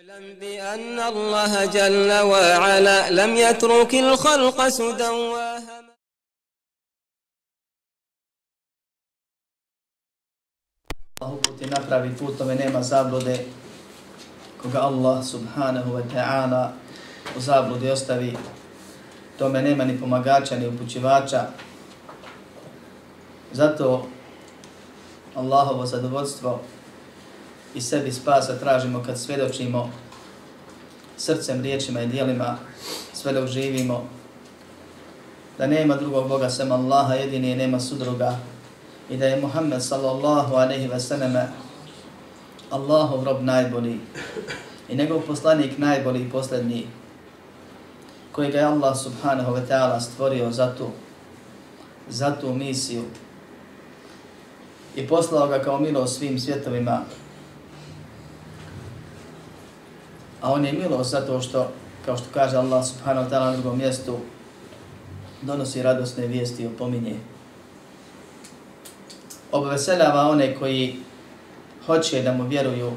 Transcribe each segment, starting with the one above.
اعلم بأن الله جل وعلا لم يترك الخلق سدى وهما Allah uputi napravi put, tome nema zablude. Koga Allah subhanahu wa ta'ala u zabludi ostavi, tome nema ni pomagača, ni upućivača. Zato Allahovo zadovoljstvo i sebi spasa tražimo kad svedočimo srcem, riječima i dijelima, sve dok živimo, da nema drugog Boga sem Allaha, jedini i nema sudruga, i da je Muhammed sallallahu aleyhi ve sallam Allahov rob najbolji i njegov poslanik najbolji i posljednji koji ga je Allah subhanahu wa ta'ala stvorio za tu, za tu misiju i poslao ga kao milo svim svjetovima. A on je milo zato što, kao što kaže Allah subhanahu wa ta'ala na drugom mjestu, donosi radosne vijesti i opominje obveseljava one koji hoće da mu vjeruju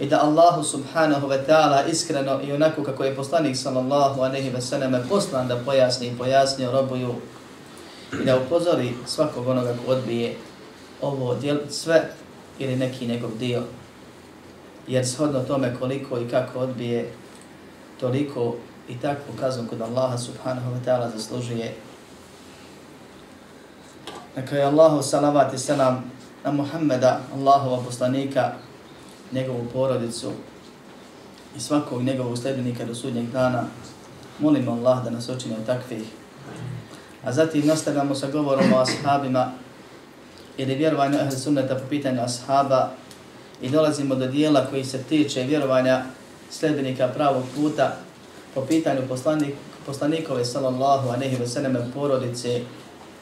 i da Allahu subhanahu wa ta'ala iskreno i onako kako je poslanik sallallahu aleyhi ve selleme poslan da pojasni i pojasni robuju i da upozori svakog onoga ko odbije ovo djel, sve ili neki njegov dio. Jer shodno tome koliko i kako odbije, toliko i takvu kaznu kod Allaha subhanahu wa ta'ala zaslužuje Neka je Allahu salavat i salam na Muhammeda, Allahova poslanika, njegovu porodicu i svakog njegovog sljedbenika do sudnjeg dana. Molimo Allah da nas učine od takvih. A zatim nastavljamo sa govorom o ashabima ili vjerovanje ahl sunneta po pitanju ashaba i dolazimo do dijela koji se tiče vjerovanja sljedbenika pravog puta po pitanju poslanik, poslanikove sallallahu a nehi veseleme porodice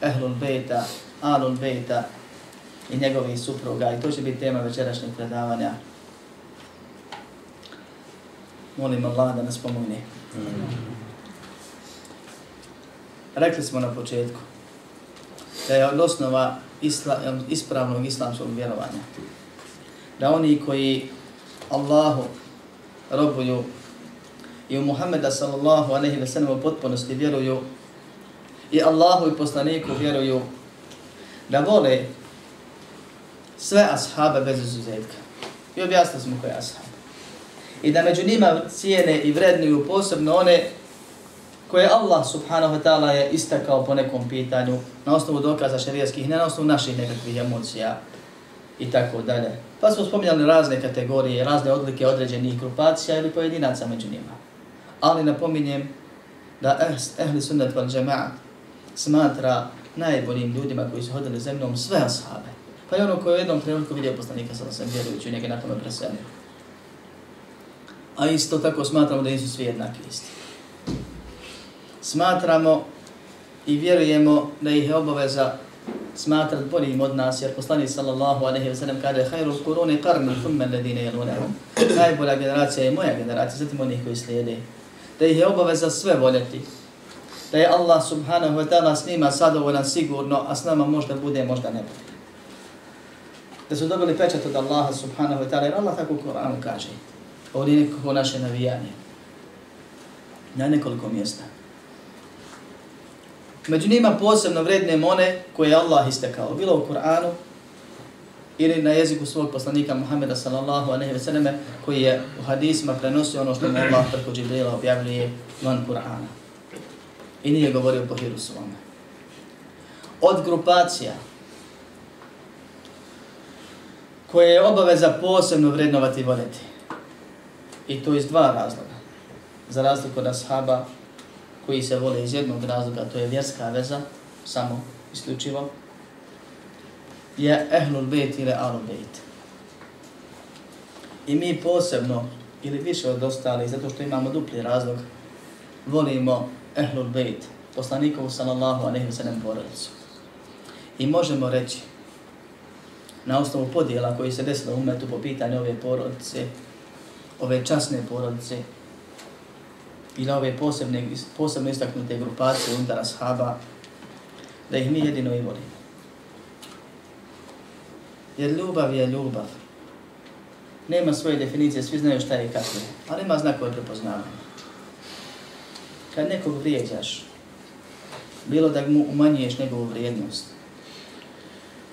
Ehlul Bejta, Alul Bejta i njegovih supruga. I to će biti tema večerašnjeg predavanja. Molim Allah da nas pomogne. Rekli smo na početku da je od osnova isla, ispravnog islamskog vjerovanja da oni koji Allahu robuju i u Muhammeda sallallahu aleyhi ve sellem u potpunosti vjeruju i Allahu i poslaniku vjeruju da vole sve ashabe bez izuzetka. I objasnili smo koje ashabe. I da među njima cijene i vrednuju posebno one koje Allah subhanahu wa ta'ala je istakao po nekom pitanju na osnovu dokaza šarijaskih, ne na osnovu naših nekakvih emocija i tako dalje. Pa smo spominjali razne kategorije, razne odlike određenih grupacija ili pojedinaca među njima. Ali napominjem da eh, ehli sunnet val džemaat smatra najboljim ljudima koji su hodili zemljom sve ashabe. Pa je ono koji u jednom trenutku vidio poslanika sa sam vjerujući u njega na tome preselio. A isto tako smatramo da nisu svi jednaki isti. Smatramo i vjerujemo da ih je obaveza smatrat boljim od nas, jer poslanik sallallahu alaihi wa sallam kaže hajru kuruni qarni thumme ledine jelunehum. Najbolja generacija je moja generacija, zatim onih koji slijede. Da ih je obaveza sve voljeti, da je Allah subhanahu wa ta'ala s njima sadovoljan sigurno, a s nama možda bude, možda ne bude. Da su dobili pečat od Allaha subhanahu wa ta'ala, jer Allah tako u Koranu kaže, ovdje je nekako naše navijanje. Na nekoliko mjesta. Među njima posebno vredne one koje je Allah istekao, bilo u Kur'anu ili na jeziku svog poslanika Muhammeda sallallahu aleyhi ve selleme, koji je u hadisima prenosio ono što mu Allah preko Džibrila objavljuje van Kur'ana i nije govorio po hiru svome. Od grupacija koje je obaveza posebno vrednovati i voljeti. I to iz dva razloga. Za razliku od ashaba koji se vole iz jednog razloga, to je vjerska veza, samo isključivo, je ehlul bejt ili alul bejt. I mi posebno, ili više od ostalih, zato što imamo dupli razlog, volimo ehlul bejt, poslanikov sallallahu alaihi wa sallam porodicu. I možemo reći, na osnovu podijela koji se desilo u umetu po pitanju ove porodice, ove časne porodice, ili ove posebne, posebno istaknute grupacije unutar ashaba, da ih mi jedino i volimo. Jer ljubav je ljubav. nema svoje definicije, svi znaju šta je i kako je, ali ima znakove prepoznavanja. Kad nekog vrijeđaš, bilo da mu umanjuješ njegovu vrijednost,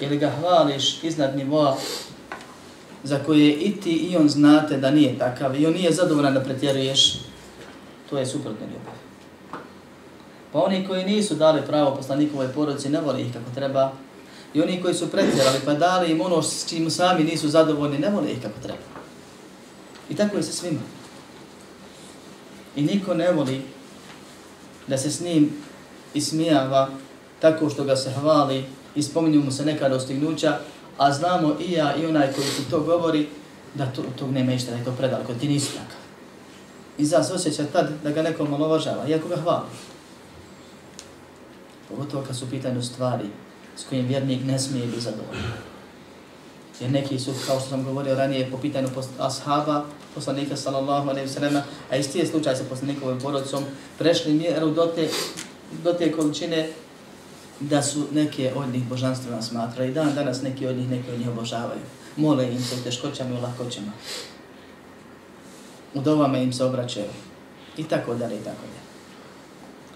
ili ga hvališ iznad nivoa za koje i ti i on znate da nije takav i on nije zadovoljan da pretjeruješ, to je suprotno ljubav. Pa oni koji nisu dali pravo poslanikovoj porodici ne voli ih kako treba. I oni koji su pretjerali pa dali im ono s čim sami nisu zadovoljni ne voli ih kako treba. I tako je sa svima. I niko ne voli da se s njim ismijava tako što ga se hvali i spominju mu se neka dostignuća, a znamo i ja i onaj koji ti to govori da to, tog nema ništa, da je to predal, kod ti nisi takav. I za se osjeća tad da ga neko malovažava, iako ga hvali. Pogotovo kad su u pitanju stvari s kojim vjernik ne smije biti zadovoljan. Jer neki su, kao što sam govorio ranije, po pitanju ashaba, poslanika sallallahu alaihi sallam, a isti je slučaj sa poslanikovim porodicom, prešli mjeru do te, do te količine da su neke od njih božanstvena smatra i dan danas neki od njih neki od njih obožavaju. Mole im se u teškoćama i u. U dovama im se obraćaju. I tako dalje i tako dalje.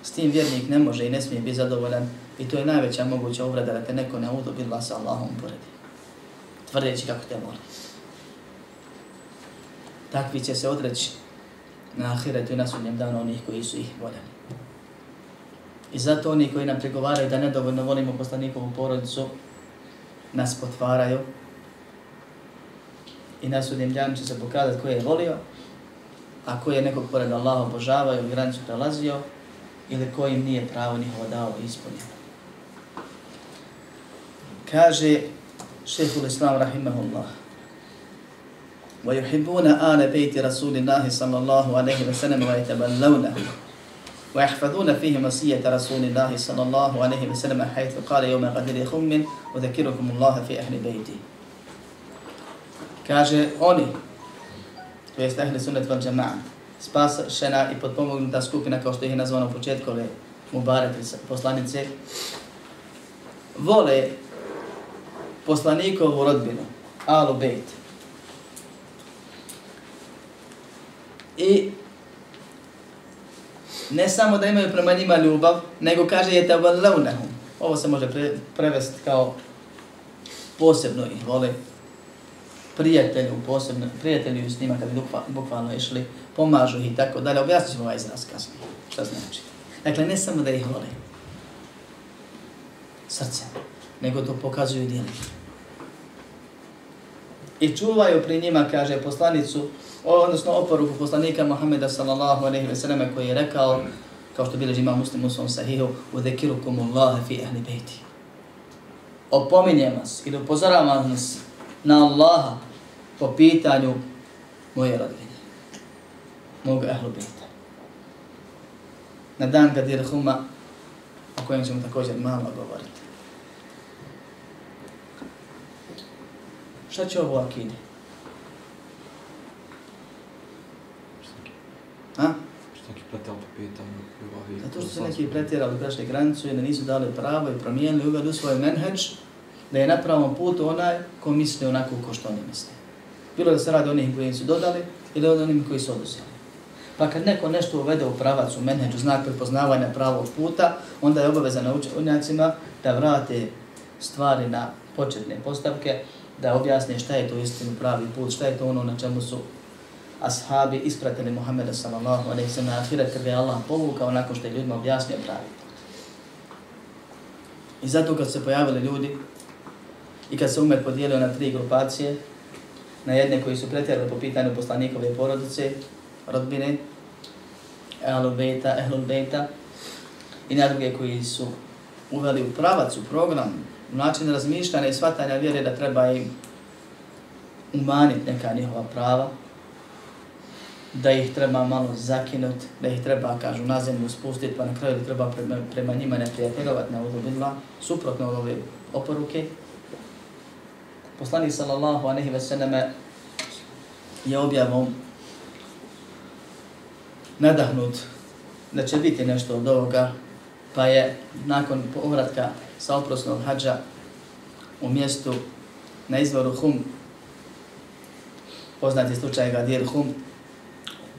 S tim vjernik ne može i ne smije biti zadovoljan i to je najveća moguća uvreda da te neko ne udobi sa Allahom poredi. Tvrdeći kako te voli. Takvi će se odreći na ahiretu i na sudnjem danu onih koji su ih voljeni. I zato oni koji nam pregovaraju da nedovoljno volimo poslanikovu porodicu, nas potvaraju i na sudnjem danu će se pokazati ko je volio, a ko je nekog pored Allaha obožavao ili granicu prelazio, ili ko im nije pravo njihovo dao i ispunio. Kaže šehhul Islam rahimahullah ويحبون آل بيت رسول الله صلى الله عليه وسلم ويتبلونه ويحفظون فيه مسية رسول الله صلى الله عليه وسلم حيث قال يوم قدر خم وذكركم الله في أهل بيتي kaže oni, to jest ahli sunnet val džema'a, spašena i potpomognuta skupina, kao što ih je nazvano u početku ove Mubarak poslanice, vole poslanikovu rodbinu, Alu Bejt. I ne samo da imaju prema njima ljubav, nego kaže je tavallaunahum. Ovo se može pre, prevesti kao posebno ih vole prijatelju, posebno prijatelju s njima kad bi bukvalno išli, pomažu ih i tako dalje. Objasnit ćemo ovaj izraz kasnije. Šta znači? Dakle, ne samo da ih vole srce, nego to pokazuju djelima. I čuvaju pri njima, kaže poslanicu, odnosno oporuku poslanika Muhammeda sallallahu alaihi ve selleme koji je rekao, kao što bilježi ima muslim u svom sahihu, u zekirukum Allahe fi ahli bejti. Opominjem vas ili upozoravam vas na Allaha po pitanju moje rodine, mog ahlu bejta. Na dan Gadir Huma, o kojem ćemo također malo govoriti. Šta će ovo akide? Ha? Zato što se neki pretjerali, prešli granicu i da nisu dali pravo i promijenili, uveli svoj menheđ, da je na pravom putu onaj ko misli onako ko što oni misle. Bilo da se radi onih koji su dodali ili od onih koji su oduzeli. Pa kad neko nešto uvede u pravac, u menheđu, znak prepoznavanja pravog puta, onda je obaveza na učenjacima da vrate stvari na početne postavke, da objasne šta je to istinu pravi put, šta je to ono na čemu su ashabi ispratili Muhammeda sallallahu alaihi sallam na ahiret kada je Allah povukao nakon što je ljudima objasnio pravi put. I zato kad se pojavili ljudi i kad se umet podijelio na tri grupacije, na jedne koji su pretjerali po pitanju poslanikove porodice, rodbine, ehlul Bejta, ehlul Bejta, i na druge koji su uveli u pravac, u program, u način razmišljanja i shvatanja vjere da treba im umaniti neka njihova prava, da ih treba malo zakinuti, da ih treba, kažu, na zemlju spustiti, pa na kraju da treba prema, prema njima ne na udobidla, suprotno od ove oporuke. Poslanik sallallahu anehi ve selleme je objavom nadahnut da će biti nešto od ovoga, pa je nakon povratka sa oprosnog hađa u mjestu na izvoru Hum poznati slučaj Gadir Hum,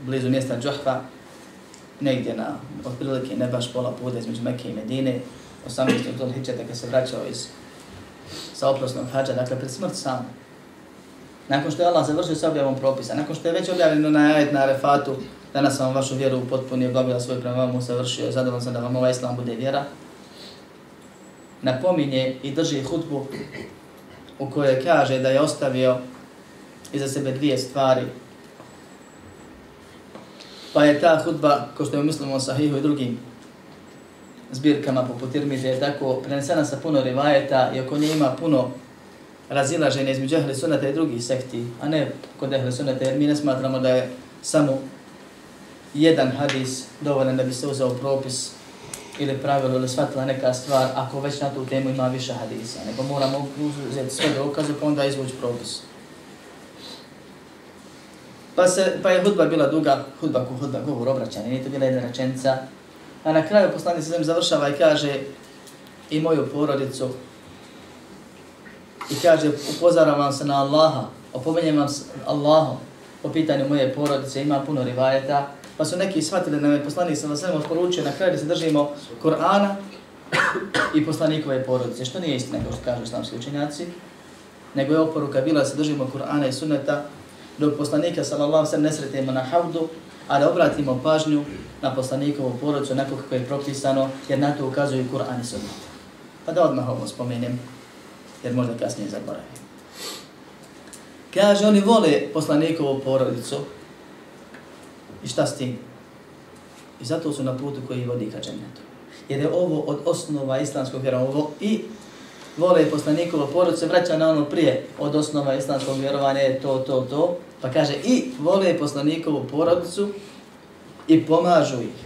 blizu mjesta Džohfa, negdje na, otprilike ne baš pola puta između Mekke i Medine, 18. Dhul Hidžeta kad se vraćao iz sa oprostom hađa, dakle pred smrt sam. Nakon što je Allah završio sa objavom propisa, nakon što je već objavljeno na ajet na Arefatu, danas sam vašu vjeru upotpunio, obavila svoj prema vam, usavršio, zadovoljno sam da vam ovaj islam bude vjera, napominje i drži hutbu u kojoj kaže da je ostavio iza sebe dvije stvari. Pa je ta hutba, ko što je umislimo sahihu i drugim zbirkama poput Irmize, je tako prenesena sa puno rivajeta i oko nje ima puno razilaženja između ehli sunata i drugih sekti, a ne kod ehli sunata, jer mi ne smatramo da je samo jedan hadis dovoljan da bi se uzeo propis ili pravilo ili shvatila neka stvar ako već na tu temu ima više hadisa, nego moramo uzeti sve dokaze pa onda izvući propis. Pa, se, pa je hudba bila duga, hudba ko hudba, govor obraćanje, nije to bila jedna rečenica. A na kraju poslanik se završava i kaže i moju porodicu. I kaže upozoram vam se na Allaha, opominjem vam se Allahom po pitanju moje porodice, ima puno rivajeta, pa su neki shvatili da me poslanik sa vasem poručio na kraju da se držimo Kur'ana i poslanikove porodice, što nije istina, kao što kažu islamski učenjaci, nego je oporuka bila da se držimo Kur'ana i sunneta, dok poslanika sallallahu sallam ne sretimo na havdu, a da obratimo pažnju na poslanikovu porodicu, onako kako je propisano, jer na to ukazuju Kur'an i sunnet. Pa da odmah ovo spomenem, jer možda kasnije zaboravim. Kaže, oni vole poslanikovu porodicu, I šta s tim? I zato su na putu koji vodi ka džennetu. Jer je ovo od osnova islamskog vjerovanja. I vole poslanikovo porod vraća na ono prije od osnova islamskog vjerovanja je to, to, to. Pa kaže i vole poslanikovu porodicu i pomažu ih.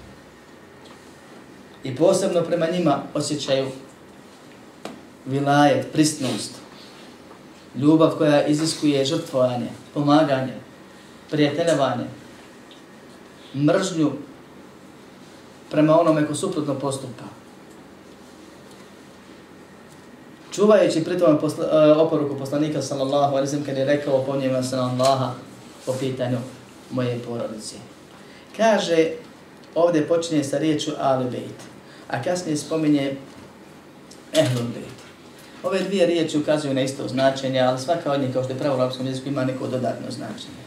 I posebno prema njima osjećaju vilajet, pristnost, ljubav koja iziskuje žrtvovanje, pomaganje, prijateljevanje, mržnju prema onome ko suprotno postupa. Čuvajući pritom posla, uh, oporuku poslanika sallallahu alaihi sallam kad je rekao ponijema se na Allaha po pitanju moje porodice. Kaže, ovdje počinje sa riječu Ali Bejt, a kasnije spominje Ehlul Bejt. Ove dvije riječi ukazuju na isto značenje, ali svaka od njih, kao što je pravo u arapskom jeziku, ima neko dodatno značenje.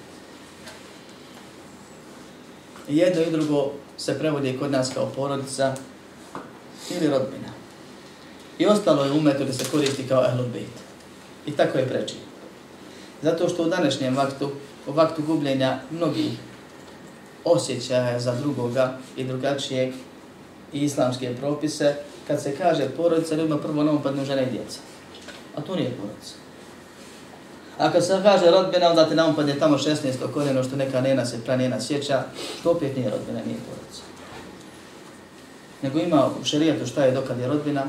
I jedno i drugo se prevodi kod nas kao porodica ili rodbina. I ostalo je umetu da se koristi kao ehlul bejt. I tako je preči. Zato što u današnjem vaktu, u vaktu gubljenja mnogih osjećaja za drugoga i drugačijeg i islamske propise, kad se kaže porodica, ljudima prvo na upadnu žene i djeca. A to nije porodica. A kad se kaže rodbina, onda te naumpadne tamo 16. koljeno što neka nena se pranjena sjeća, to opet nije rodbina, nije porodica. Nego ima u šarijetu šta je dokad je rodbina,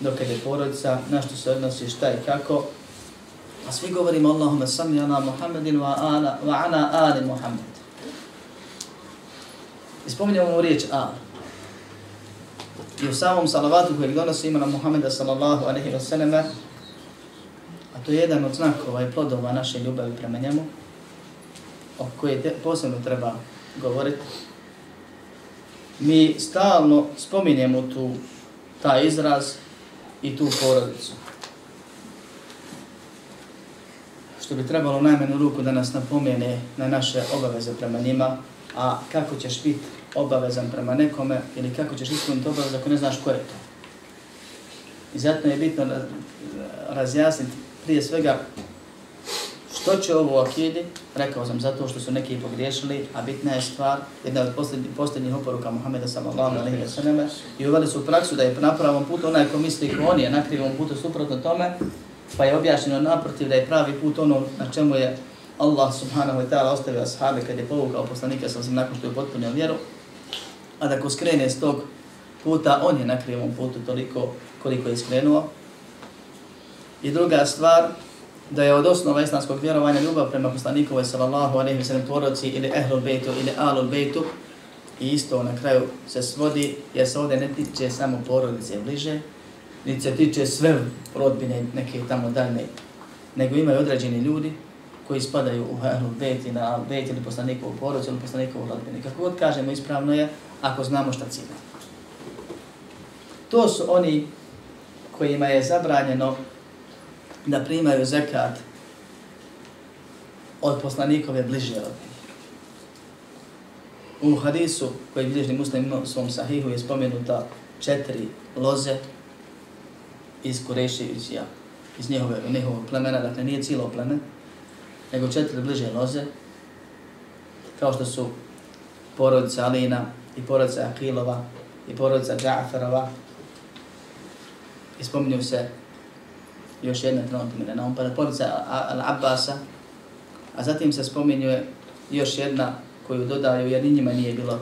dokad je porodica, na što se odnosi šta i kako. A svi govorimo Allahumma sami ana Muhammedin wa ana, wa ana ali Muhammed. I spominjamo mu riječ al. I u samom salavatu kojeg donosi ima na Muhammeda sallallahu alaihi wa sallam, to je jedan od znakova i plodova naše ljubavi prema njemu, o koje te, posebno treba govoriti. Mi stalno spominjemo tu taj izraz i tu porodicu. Što bi trebalo najmenu ruku da nas napomene na naše obaveze prema njima, a kako ćeš biti obavezan prema nekome ili kako ćeš ispuniti obavez ako ne znaš ko je to. I zato je bitno razjasniti prije svega, što će ovo akidi, rekao sam zato što su neki pogriješili, a bitna je stvar, jedna od posljednjih, posljednjih oporuka Muhammeda sallallahu alaihi wa sallam, i uveli su u praksu da je na pravom putu onaj ko misli ko on je na krivom putu suprotno tome, pa je objašnjeno naprotiv da je pravi put ono na čemu je Allah subhanahu wa ta'ala ostavio ashabi kad je povukao poslanika sam nakon što je potpunio vjeru, a da ko skrene s tog puta, on je na krivom putu toliko koliko je skrenuo, I druga stvar, da je od osnova islamskog vjerovanja ljubav prema poslanikovoj sallallahu alaihi ve sallam porodici ili ehlul bejtu ili alul bejtu i isto na kraju se svodi jer se ovdje ne tiče samo porodice bliže, niti se tiče sve rodbine neke tamo dalje, nego imaju određeni ljudi koji spadaju u Ahlul Bejt i na Bejt ili poslanikovu porodicu ili poslanikovu rodbinu. Kako god kažemo, ispravno je ako znamo šta cilja. To su oni kojima je zabranjeno da primaju zekat od poslanikove bliže rodbine. U hadisu koji bilježni muslim u svom sahihu je spomenuta četiri loze iz Kureševića, iz njihove, njihovog plemena, dakle nije cijelo pleme, nego četiri bliže loze, kao što su porodica Alina i porodica Akilova i porodica Džaferova. I spominju se još jedna trenutna imena, on pa porodica Al-Abbasa, a zatim se spominjuje još jedna koju dodaju jer ni njima nije bilo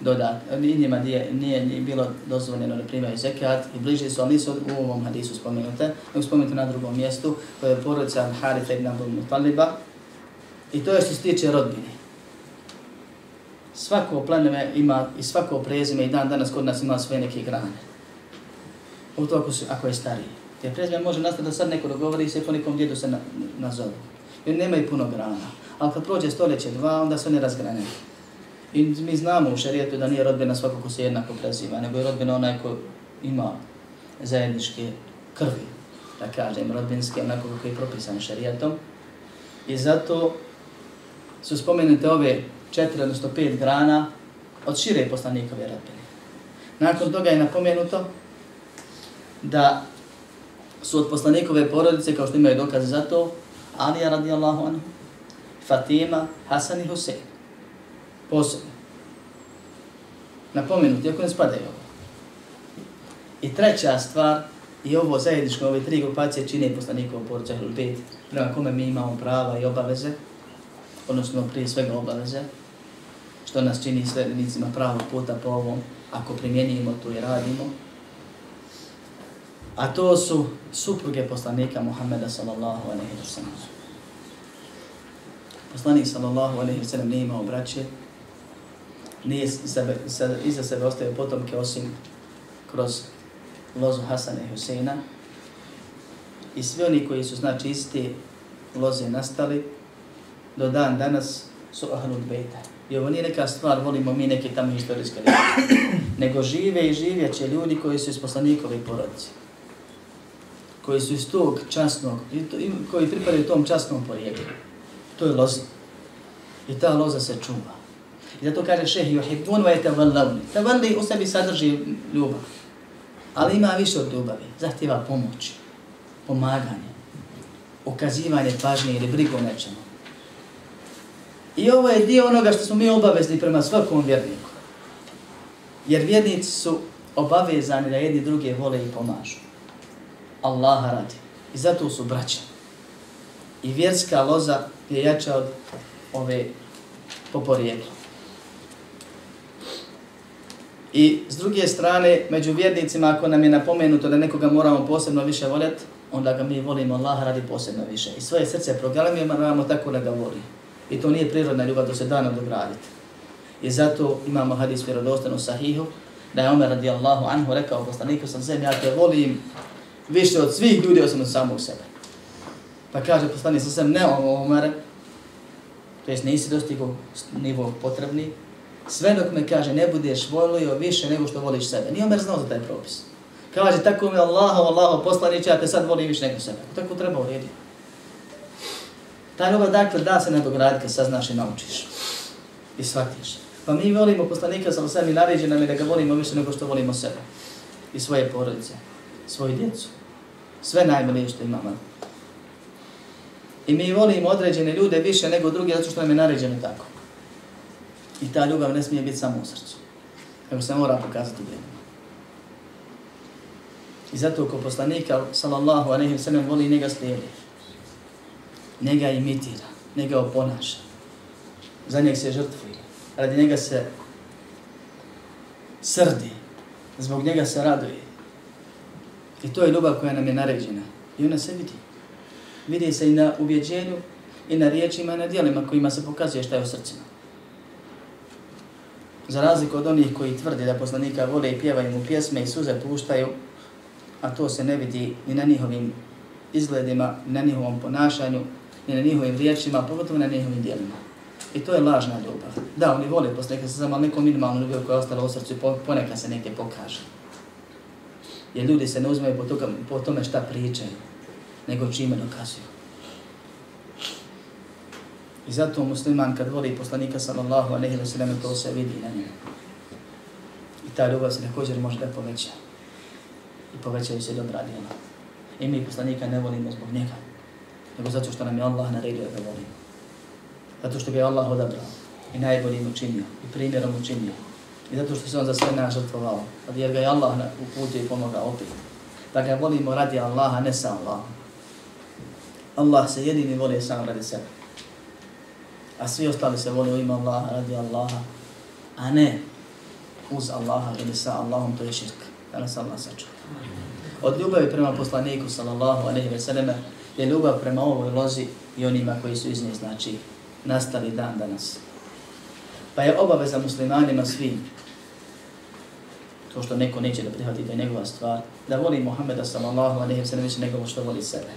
dodat, ni njima nije, nije, nije bilo dozvoljeno da primaju zekat i bliže su, ali nisu u ovom hadisu spomenute, nego spomenute na drugom mjestu, koje je porodica Haritha ibn Abdul Mutaliba. I to je što se tiče rodbine. Svako pleneme ima i svako prezime i dan danas kod nas ima svoje neke grane. U to ako, su, ako je stariji. Jer prezime može nastati da sad neko dogovori se po nekom djedu se na, nazove. Jer nema i puno grana. Ali kad prođe stoljeće dva, onda se ne razgrane. I mi znamo u šarijetu da nije rodbina svako ko se jednako preziva, nego je rodbina onaj ko ima zajedničke krvi, da kažem, rodbinske, onako kako je propisan šarijetom. I zato su spomenute ove četiri, odnosno pet grana od šire poslanikove rodbine. Nakon toga je napomenuto da su od poslanikove porodice, kao što imaju dokaze za to, Alija radijallahu anhu, Fatima, Hasan i Husein posebno. Napomenuti, ako ne spadaju ovo. I treća stvar, i ovo zajedničko, ove tri grupacije čine poslanikovu porodicu ili pet, prema kome mi imamo prava i obaveze, odnosno prije svega obaveze, što nas čini slednicima pravog puta po ovom, ako primjenimo to i radimo. A to su supruge poslanika Muhammeda sallallahu alaihi wa sallam. Poslanik sallallahu alaihi wa sallam nije imao braće, nije sebe, se, iza sebe ostavio potomke osim kroz lozu Hasana i Huseina. I svi oni koji su znači isti loze nastali do dan danas su Ahlul Bejta. I ovo nije neka stvar, volimo mi neke tamo istorijske. Nego žive i živjet će ljudi koji su iz poslanikove porodice. Koji su iz tog časnog, koji pripadaju tom časnom porijeklu. To je loza. I ta loza se čuva. I zato kaže šeh yuhibbun wa yatawallawni. Tavalli u sebi sadrži ljubav. Ali ima više od ljubavi. Zahtjeva pomoć, pomaganje, ukazivanje pažnje ili brigu nečemu. I ovo je dio onoga što smo mi obavezni prema svakom vjerniku. Jer vjernici su obavezani da jedni druge vole i pomažu. Allaha radi. I zato su braća. I vjerska loza je jača od ove po porijeklu. I s druge strane, među vjernicima, ako nam je napomenuto da nekoga moramo posebno više voljeti, onda ga mi volimo Allah radi posebno više. I svoje srce programiramo moramo tako da ga voli. I to nije prirodna ljubav, to se dano dograditi. I zato imamo hadis vjerodostanu sahihu, da je Omer radijallahu anhu rekao poslaniku sam zem, ja te volim više od svih ljudi osim od samog sebe. Pa kaže poslanik sam ne Omer, to jest nisi dostigao nivo potrebni, sve dok me kaže ne budeš volio više nego što voliš sebe. Nije Omer znao za taj propis. Kaže, tako mi Allaho, Allaho poslaniće, ja te sad volim više nego sebe. Tako treba urediti. Ta ljubav, dakle, da se nadograditi kad saznaš i naučiš. I shvatiš. Pa mi volimo poslanika sa osam i naređe nam je da ga volimo više nego što volimo sebe. I svoje porodice, svoju djecu. Sve najbolje što imamo. I mi volimo određene ljude više nego druge zato što nam je naređeno tako. I ta ljubav ne smije biti samo u srcu. Nego se mora pokazati u djelima. I zato ko poslanika, sallallahu alaihi wa sallam, voli njega slijedi. Njega imitira, njega oponaša. Za njeg se žrtvuje. Radi njega se srdi. Zbog njega se raduje. I to je ljubav koja nam je naređena. I ona se vidi. Vidi se i na ubjeđenju, i na riječima, i na dijelima kojima se pokazuje šta je u srcima. Za razliku od onih koji tvrdi da poslanika vole i pjevaju mu pjesme i suze puštaju, a to se ne vidi ni na njihovim izgledima, ni na njihovom ponašanju, ni na njihovim riječima, pogotovo na njihovim dijelima. I to je lažna ljubav. Da, oni vole posle se samo neko minimalno ljubav koja je ostala u srcu i ponekad se neke pokaže. Jer ljudi se ne uzmeju po, toga, po tome šta pričaju, nego čime dokazuju. I zato musliman kad voli poslanika sallallahu alaihi wa sallam, to se vidi na njemu. I ta ljubav se također može da poveća. I povećaju se dobra djela. I mi poslanika ne volimo zbog njega, nego zato što nam je Allah naredio da volimo. Zato što ga je Allah odabrao i najboljim učinio i primjerom učinio. I zato što se on za sve nas žrtvovao. Jer ga je Allah uputio i pomogao opet. Da ga volimo radi Allaha, ne sa Allahom. Allah se jedini voli sam radi sebe. A svi ostali se voli u ime Allaha, radi Allaha, a ne uz Allaha ili sa Allahom, to je širk. Da nas Allah sačuva. Od ljubavi prema poslaniku, sallallahu alaihi ve selleme, je ljubav prema ovoj lozi i onima koji su iz nje, znači, nastali dan danas. Pa je obaveza muslimanima svim, to što neko neće da prihvati, to je njegova stvar, da voli Muhammeda sallallahu alaihi wa sallam više nego što voli sebe.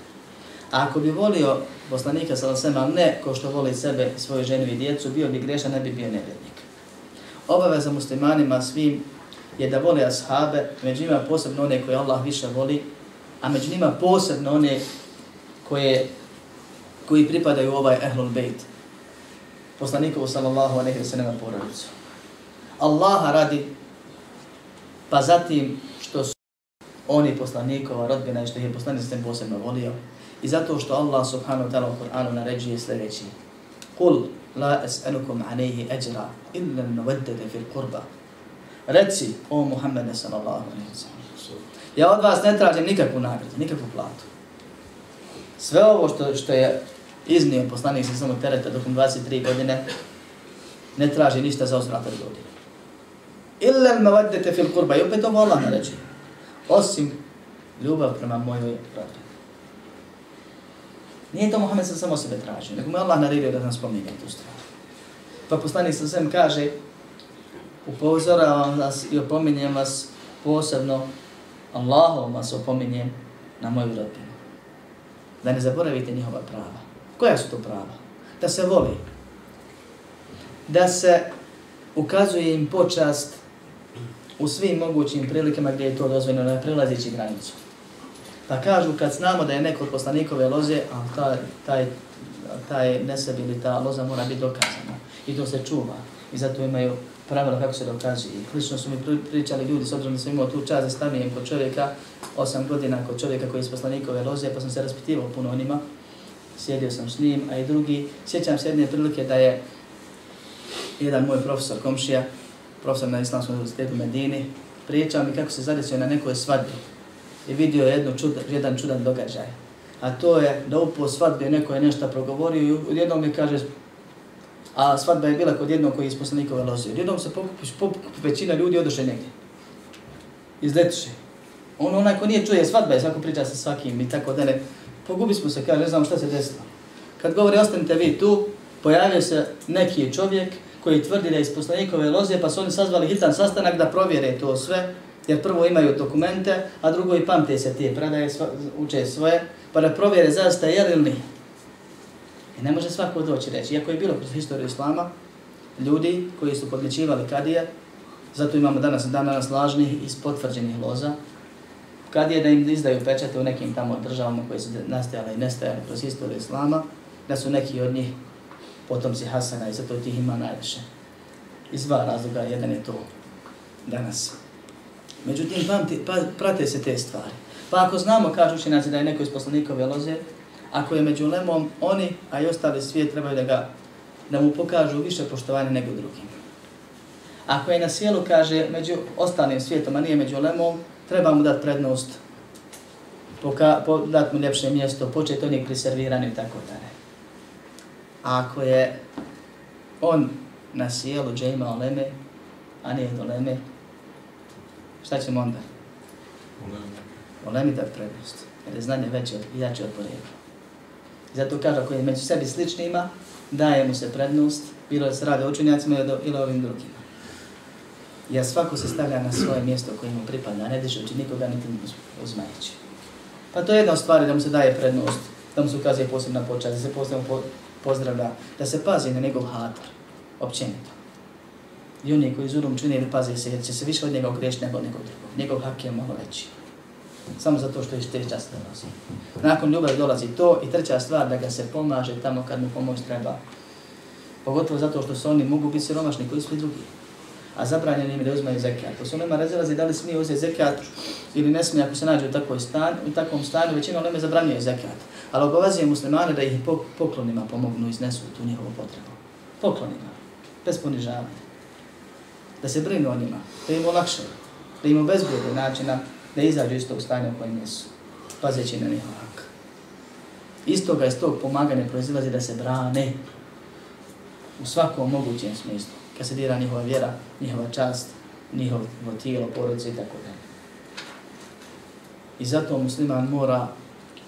A ako bi volio poslanika sallallahu alaihi wa sallam ne ko što voli sebe, svoju ženu i djecu, bio bi grešan, ne bi bio nevrednik. Obaveza muslimanima svim je da vole ashabe, među njima posebno one koje Allah više voli, a među njima posebno one koje, koji pripadaju ovaj ehlul bejt, poslanikovu sallallahu alaihi wa sallam porodicu. Allaha radi, pa zatim što su oni poslanikova rodbina i što je poslanik sam posebno volio, i zato što Allah subhanahu wa ta'ala u Kur'anu naređuje sljedeći. Kul la es'alukum alaihi ajra illa nawaddade fil kurba. Reci, o Muhammede sallallahu alaihi wa sallam. Ja od vas ne tražim nikakvu nagradu, nikakvu platu. Sve ovo što, što je iznio poslanik sa samog tereta dokom 23 godine, ne traži ništa za osvrata godine. Illa al mawaddati fil qurba. i opet ovo Allah ne. Osim ljubav prema mojoj rodbi. Nije to Muhammed sam samo sebe tražio, nego mu Allah naredio da nam spominje tu stvar. Pa poslanik sa sem kaže, upozoravam vas i opominjem vas posebno, Allahom vas opominjem na moju rodbinu. Da ne zaboravite njihova prava. Koja su to prava? Da se voli. Da se ukazuje im počast u svim mogućim prilikama gdje je to dozvoljeno, ne prelazići granicu. Pa kažu kad znamo da je neko od poslanikove loze, a taj, taj, taj neseb ili ta loza mora biti dokazana. I to se čuva. I zato imaju pravila kako se dokazuje. I klično su mi pričali ljudi, s obzirom da sam imao tu čast da stavijem kod čovjeka, osam godina kod čovjeka koji je iz poslanikove loze, pa sam se raspitivao puno onima. sjedio sam s njim, a i drugi, sjećam se jedne prilike da je jedan moj profesor komšija, profesor na Islamskom univerzitetu Medini, pričao mi kako se zadesio na nekoj svadbi i vidio jedno čud, jedan čudan događaj. A to je da upo svadbe neko je nešto progovorio i jednom mi kaže, a svadba je bila kod jednog koji je iz poslanikove loze. Jednom se pokupiš, pokupi većina ljudi odoše negdje. Izletiše. On onaj ko nije čuje svadba je, svako priča sa svakim i tako dalje. Pogubi smo se, kaže, ne znam šta se desilo. Kad govori, ostanite vi tu, pojavio se neki čovjek koji tvrdi da je iz poslanikove loze, pa su oni sazvali hitan sastanak da provjere to sve, jer prvo imaju dokumente, a drugo i pamte se te predaje, sva, uče svoje, pa da provjere zaista je li nije. I ne može svako doći reći, iako je bilo kroz historiju Islama, ljudi koji su podličivali kadije, zato imamo danas danas lažnih iz potvrđenih loza, kad je da im izdaju pečate u nekim tamo državama koje su nastajale i nestajale kroz istoriju Islama, da su neki od njih potomci Hasana i zato tih ima najviše. Iz dva razloga, jedan je to danas. Međutim, pamti, pa, prate se te stvari. Pa ako znamo, kažu učenjaci, da je neko iz poslanikove loze, ako je među lemom, oni, a i ostali svijet, trebaju da ga da mu pokažu više poštovanja nego drugim. Ako je na sjelu, kaže, među ostalim svijetom, a nije među lemom, treba mu dati prednost, poka, po, dati mu ljepše mjesto, početi onih priservirani i tako ne. A ako je on na sjelu džema oleme, a nije do leme, šta ćemo onda? Olemi dati prednost, jer je znanje veće od, jače od porijekla. I zato kaže, ako je među sebi sličnima, daje mu se prednost, bilo se radi o učenjacima ili ovim drugima. Jer svako se stavlja na svoje mjesto koje mu pripada, a ne dižući nikoga niti uzmajući. Pa to je jedna stvar da mu se daje prednost da mu se ukazuje posebna počast, da se posebno po, pozdravlja, da se pazi na njegov hatar, općenito. I oni koji zulum čine ili pazi se, jer će se više od njega ogriješiti nego nekog drugog. Njegov hak je malo veći. Samo zato što je štiri časa dolazi. Nakon ljubavi dolazi to i treća stvar da ga se pomaže tamo kad mu pomoć treba. Pogotovo zato što su oni mogu biti siromašni koji su i drugi a zabranjeno im da uzmaju zekat. To su nema razilazi da li smije uzeti zekat ili ne smije ako se nađe u, takvoj stan, u takvom stanju, većina nema zabranjuje zekat. Ali obavezuje muslimane da ih poklonima pomognu iznesu tu njihovu potrebu. Poklonima, bez ponižavanja. Da se brinu o njima, da im olakše, da im obezbjede načina da izađu iz tog stanja u kojem jesu, pazeći na njihov hak. Iz toga, iz tog pomaganja proizilazi da se brane u svakom mogućem smislu kad se dira njihova vjera, njihova čast, njihovo tijelo, porodice i tako dalje. I zato musliman mora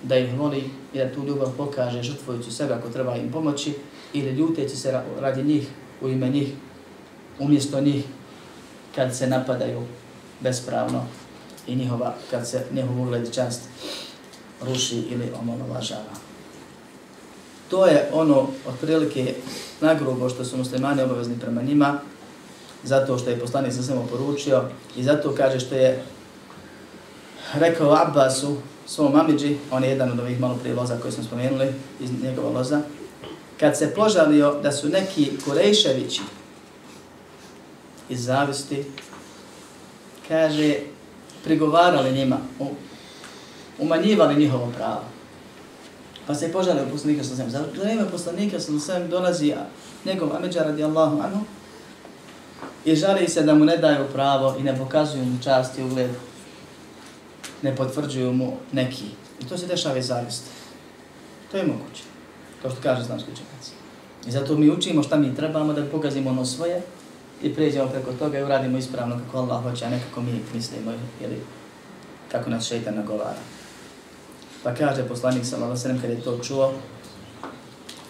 da ih voli i da tu ljubav pokaže žrtvojući sebe ako treba im pomoći ili ljuteći se radi njih, u ime njih, umjesto njih kad se napadaju bespravno i njihova, kad se njihov ugled čast ruši ili omalovažava. To je ono, otprilike, nagrubo što su muslimani obavezni prema njima, zato što je poslanik sa svema poručio i zato kaže što je rekao Abbasu, svom Amidži, on je jedan od ovih malo prije loza koji smo spomenuli, iz njegova loza, kad se požalio da su neki Kurejševići iz zavisti, kaže, prigovarali njima, umanjivali njihovo pravo. Pa se požalio poslanika sa svem. Za vrijeme poslanika sa svem dolazi njegov Amidža radijallahu anhu i žali se da mu ne daju pravo i ne pokazuju mu čast i ugled. Ne potvrđuju mu neki. I to se dešava iz zavisti. To je moguće. Kao što kaže znam skučenac. I zato mi učimo šta mi trebamo da pokazimo ono svoje i pređemo preko toga i uradimo ispravno kako Allah hoće, a ne kako mi mislimo ili kako nas šeitan nagovara. Pa kaže poslanik sallallahu alejhi ve sellem kad je to čuo: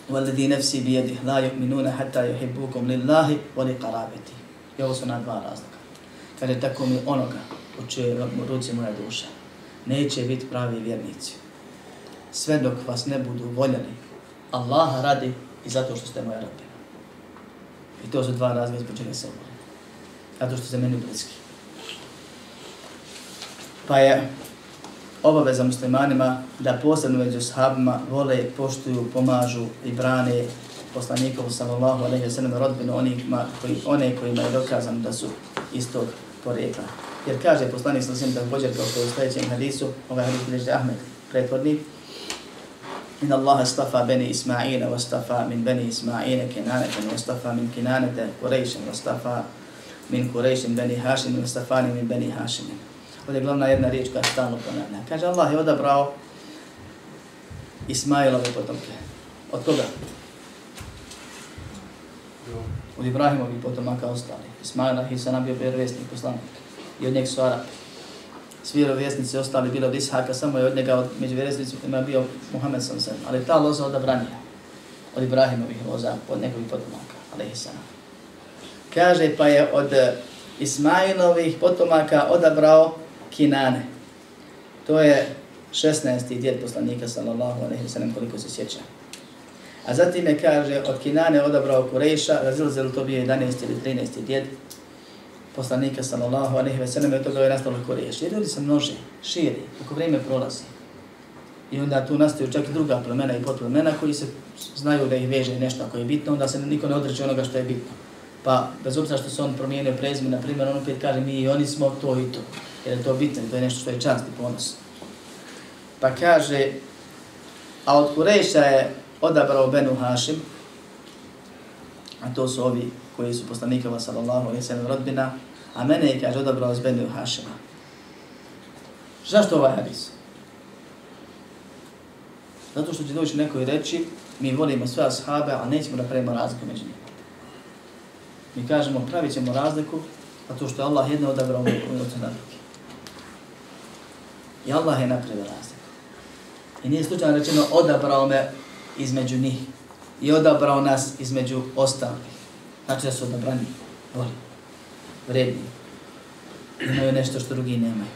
"Walladhi nafsi bi yadihi la yu'minuna hatta yuhibbukum lillahi wa li qarabati." I ovo su na dva razloga. Kaže tako mi onoga u čije ruci moja duša neće biti pravi vjernici. Sve dok vas ne budu voljeli Allaha radi i zato što ste moja rodbina. I to su dva razloga zbog čega se volim. Zato što se meni bliski. Pa je obaveza muslimanima da posebno među sahabima vole, poštuju, pomažu i brane poslanikovu sallallahu alaihi wa sallam rodbinu onima koji, one kojima je dokazano da su istog porekla Jer kaže poslanik sallallahu alaihi wa sallam također kao što je u sljedećem hadisu, ovaj hadis bilježi Ahmed prethodni, إن الله اصطفى بني إسماعيل واصطفى من بني إسماعيل كنانة واصطفى من كنانة قريش واصطفى من قريش بني هاشم واصطفاني من بني هاشم Ovdje je glavna jedna riječ koja stalno ponavlja. Kaže, Allah je odabrao Ismailove potomke. Od koga? Od Ibrahimovi potomaka ostali. Ismail Ahisana bio vjerovjesnik poslanik. I od njeg su Arapi. Svi vjerovjesnici ostali bili od Ishaka, samo je od njega, od, među vjerovjesnicima bio Muhammed sam sam. Ali ta loza odabranija. Od Ibrahimovih loza, od njegovih potomaka. Ahisana. Kaže, pa je od eh, Ismailovih potomaka odabrao Kinane. To je 16. djed poslanika sallallahu alaihi wa sallam koliko se sjeća. A zatim je kaže od Kinane odabrao Kurejša, razilazilo to bio 11. ili 13. djed poslanika sallallahu alejhi ve sellem to od toga je nastalo Kurejš. Jer ljudi se množe, širi, kako vrijeme prolazi. I onda tu nastaju čak i druga plemena i podplemena koji se znaju da ih veže nešto ako je bitno, onda se niko ne odreče onoga što je bitno. Pa, bez obzira što se on promijenio prezime, na primjer, on opet kaže mi i oni smo to i to jer je to bitno, to je nešto što je čast i ponos. Pa kaže, a od Kureša je odabrao Benu Hašim, a to su ovi koji su poslanikova sallallahu alaihi sallam rodbina, a mene je, kaže, odabrao iz Benu Hašema. Zašto ovaj hadis? Zato što će doći neko i reći, mi volimo sve ashabe, a nećemo da pravimo razliku među njima. Mi kažemo, pravit ćemo razliku, zato što je Allah jedno odabrao u drugi. I Allah je napravio razliku. I nije slučajno rečeno odabrao me između njih. I odabrao nas između ostalih. Znači da su odabrani, voli, vredni. Imaju nešto što drugi nemaju.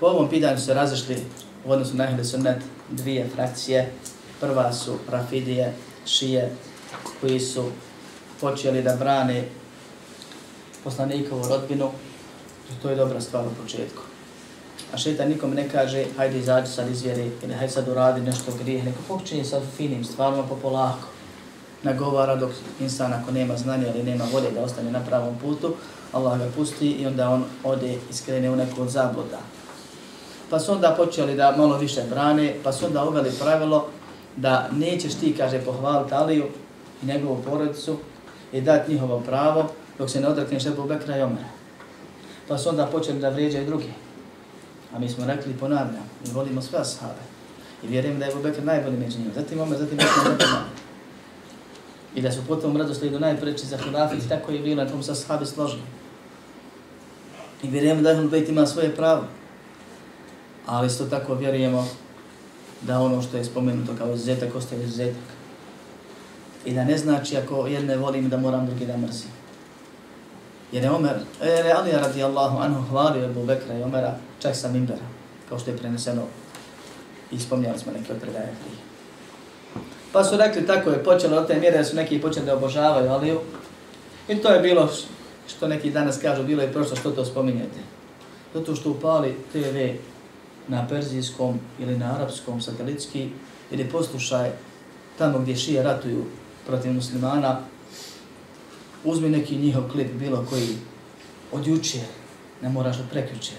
Po ovom pitanju se razišli u odnosu na Ahle Sunnet dvije frakcije. Prva su Rafidije, Šije, koji su počeli da brane poslanikovu rodbinu. To je dobra stvar u početku. A šeitan nikom ne kaže, hajde izađi sad iz vjere, ili hajde sad uradi nešto grijeh, neko počinje sa finim stvarima pa popolako. Nagovara dok insan ako nema znanja ili nema volje da ostane na pravom putu, Allah ga pusti i onda on ode i skrene u neku od zabluda. Pa su onda počeli da malo više brane, pa su onda uveli pravilo da nećeš ti, kaže, pohvaliti Aliju i njegovu porodicu i dati njihovo pravo dok se ne odrekneš Ebu Bekra i Omara. Pa su onda počeli da vrijeđaju druge. A mi smo rekli, ponavljam, mi volimo sve ashabe. I vjerujem da je Ebu Bekr najbolji među njima. Zatim Omer, zatim Osman, zatim Omar. I da su potom radoslijedu najpreći za hilafit, tako je bilo, na tom se ashabi složili. I vjerujemo da Ahlul Bejt ima svoje pravo. Ali isto tako vjerujemo da ono što je spomenuto kao izuzetak ostaje izuzetak. I da ne znači ako jedne volim da moram drugi da mrzim. Jer je Omer, e, jer je Ali radijallahu anhu hvalio Ebu Bekra i Omera čak sa Mimbera, kao što je preneseno i spomnjali smo neke od predaje prije. Pa su rekli tako je počelo od te mjere su neki počeli da obožavaju Aliju. I to je bilo što neki danas kažu, bilo je prošlo što to spominjete. Zato što upali TV na perzijskom ili na arapskom satelitski ili poslušaj tamo gdje šije ratuju protiv muslimana, uzmi neki njihov klip, bilo koji, od jučer, ne moraš od prekjučer.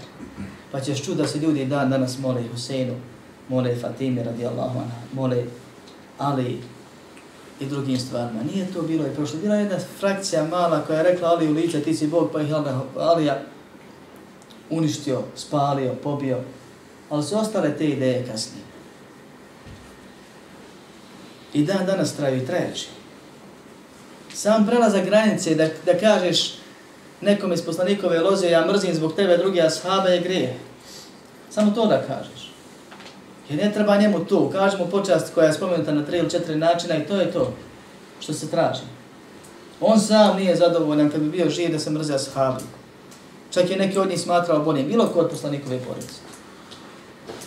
Pa ćeš čuti da se ljudi dan danas mole Huseinu, mole Fatime radijallahu anha, mole Ali i drugim stvarima. Nije to bilo i prošlo. Bila jedna frakcija mala koja je rekla Ali u lice, ti si Bog, pa ih Alija uništio, spalio, pobio. Ali su ostale te ideje kasnije. I dan danas traju i trajeći. Sam prelazak granice da, da kažeš nekom iz poslanikove loze, ja mrzim zbog tebe, drugi ashaba je grije. Samo to da kažeš. I ne treba njemu to. Kažemo počast koja je spomenuta na tri ili četiri načina i to je to što se traži. On sam nije zadovoljan kad bi bio živ da se mrze ashabi. Čak je neki od njih smatrao boljim. Bilo ko od poslanikove porodice.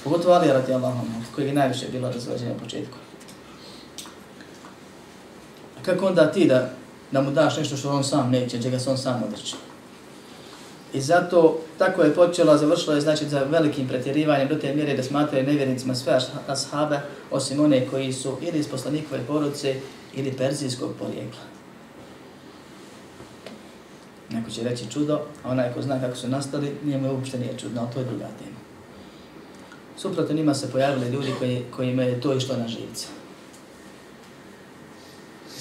Pogotovo Ali radi Allahom, koji je najviše bilo razvađenje u početku. A kako onda ti da da mu daš nešto što on sam neće, čega se on sam odreće. I zato tako je počelo, završilo je znači za velikim pretjerivanjem do te mjere da smatraju nevjernicima sve ashabe, osim one koji su ili iz poslanikove porodice ili perzijskog porijekla. Neko će reći čudo, a onaj ko zna kako su nastali, nije mu uopšte nije čudno, ali to je druga tema. Suprotno njima se pojavili ljudi koji, koji imaju to išlo na živce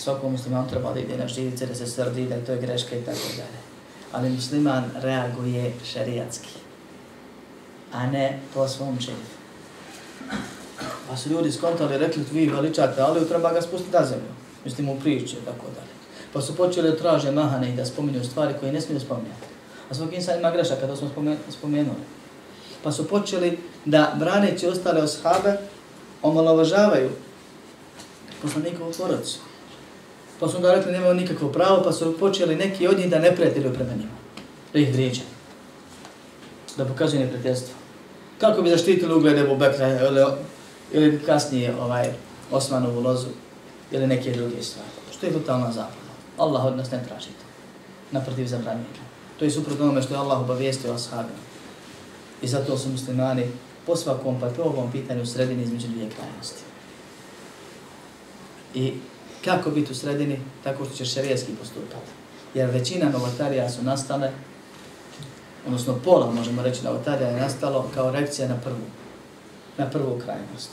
svakom muslimanu treba da ide na živice, da se srdi, da je to je greška i tako dalje. Ali musliman reaguje šarijatski, a ne po svom čefu. Pa su ljudi skontali, rekli, vi veličate, ali treba ga spustiti na zemlju. Mislim, u priče tako dalje. Pa su počeli da traže mahane i da spominju stvari koje ne smiju spominjati. A svog insan ima greša kada smo spomenuli. Pa su počeli da braneći ostale oshabe omalovažavaju poslanikovu porodicu. Pa su onda rekli nemaju nikakvo pravo, pa su počeli neki od njih da ne prijatelju prema njima. Da ih vrijeđa. Da pokazuje neprijateljstvo. Kako bi zaštitili ugled Ebu Bekra ili, ili kasnije ovaj Osmanovu lozu ili neke druge stvari. Što je totalna zapada. Allah od nas ne traži to. Naprotiv zabranjenja. To je suprotno onome što je Allah obavijestio ashabima. I zato su muslimani po svakom pa po ovom pitanju sredini između dvije krajnosti. I Kako biti u sredini? Tako što ćeš šerijski postupati. Jer većina novotarija su nastale, odnosno pola možemo reći novotarija je nastalo kao reakcija na prvu, na prvu krajnost.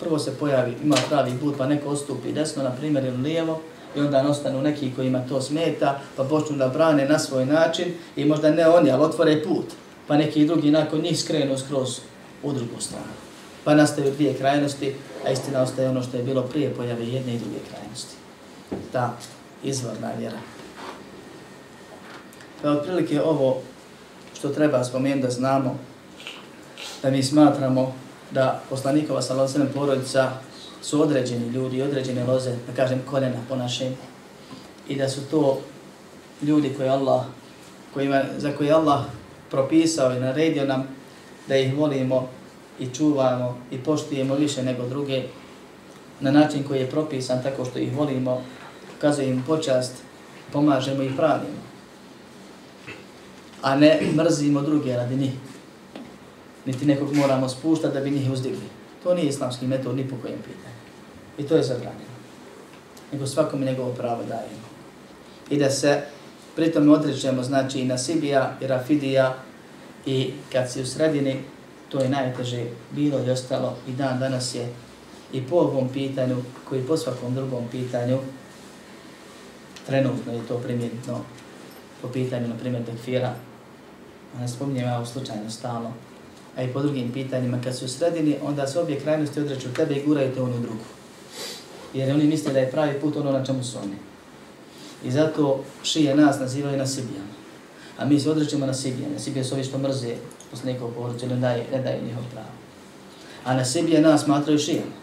Prvo se pojavi, ima pravi put, pa neko ostupi desno, na primjer, ili lijevo, i onda nastanu neki kojima to smeta, pa počnu da brane na svoj način, i možda ne oni, ali otvore put, pa neki drugi nakon njih skrenu skroz u drugu stranu. Pa nastaju dvije krajnosti, a istina ostaje ono što je bilo prije pojave jedne i druge krajnosti. Ta izvorna vjera. Pa otprilike ovo što treba spomenuti da znamo, da mi smatramo da poslanikova salosene porodica su određeni ljudi, određene loze, da kažem koljena po našem, i da su to ljudi koje Allah, kojima, za koje Allah propisao i naredio nam da ih volimo i čuvamo i poštujemo više nego druge na način koji je propisan tako što ih volimo, ukazujemo im počast, pomažemo i pravimo. A ne mrzimo druge radi njih. Niti nekog moramo spuštati da bi njih uzdigli. To nije islamski metod ni po kojem pitanju. I to je zabranjeno. Nego svakom njegovo pravo dajemo. I da se pritom odrećemo, znači i Nasibija i Rafidija i kad si u sredini, to je najteže bilo i ostalo i dan danas je i po ovom pitanju, koji po svakom drugom pitanju, trenutno je to primjetno po pitanju, na primjer, tekfira, a ne spominjem ja u slučajno stalno, a i po drugim pitanjima, kad su u sredini, onda se obje krajnosti odreću tebe i guraju te onu drugu. Jer oni misle da je pravi put ono na čemu su oni. I zato šije nas nazivaju nasibijama. A mi se odrećemo nasibijama. Nasibije su ovi što mrze poslanikov porodicu, ne daje, ne daje njihov pravo. A nasibije nas smatraju šijama.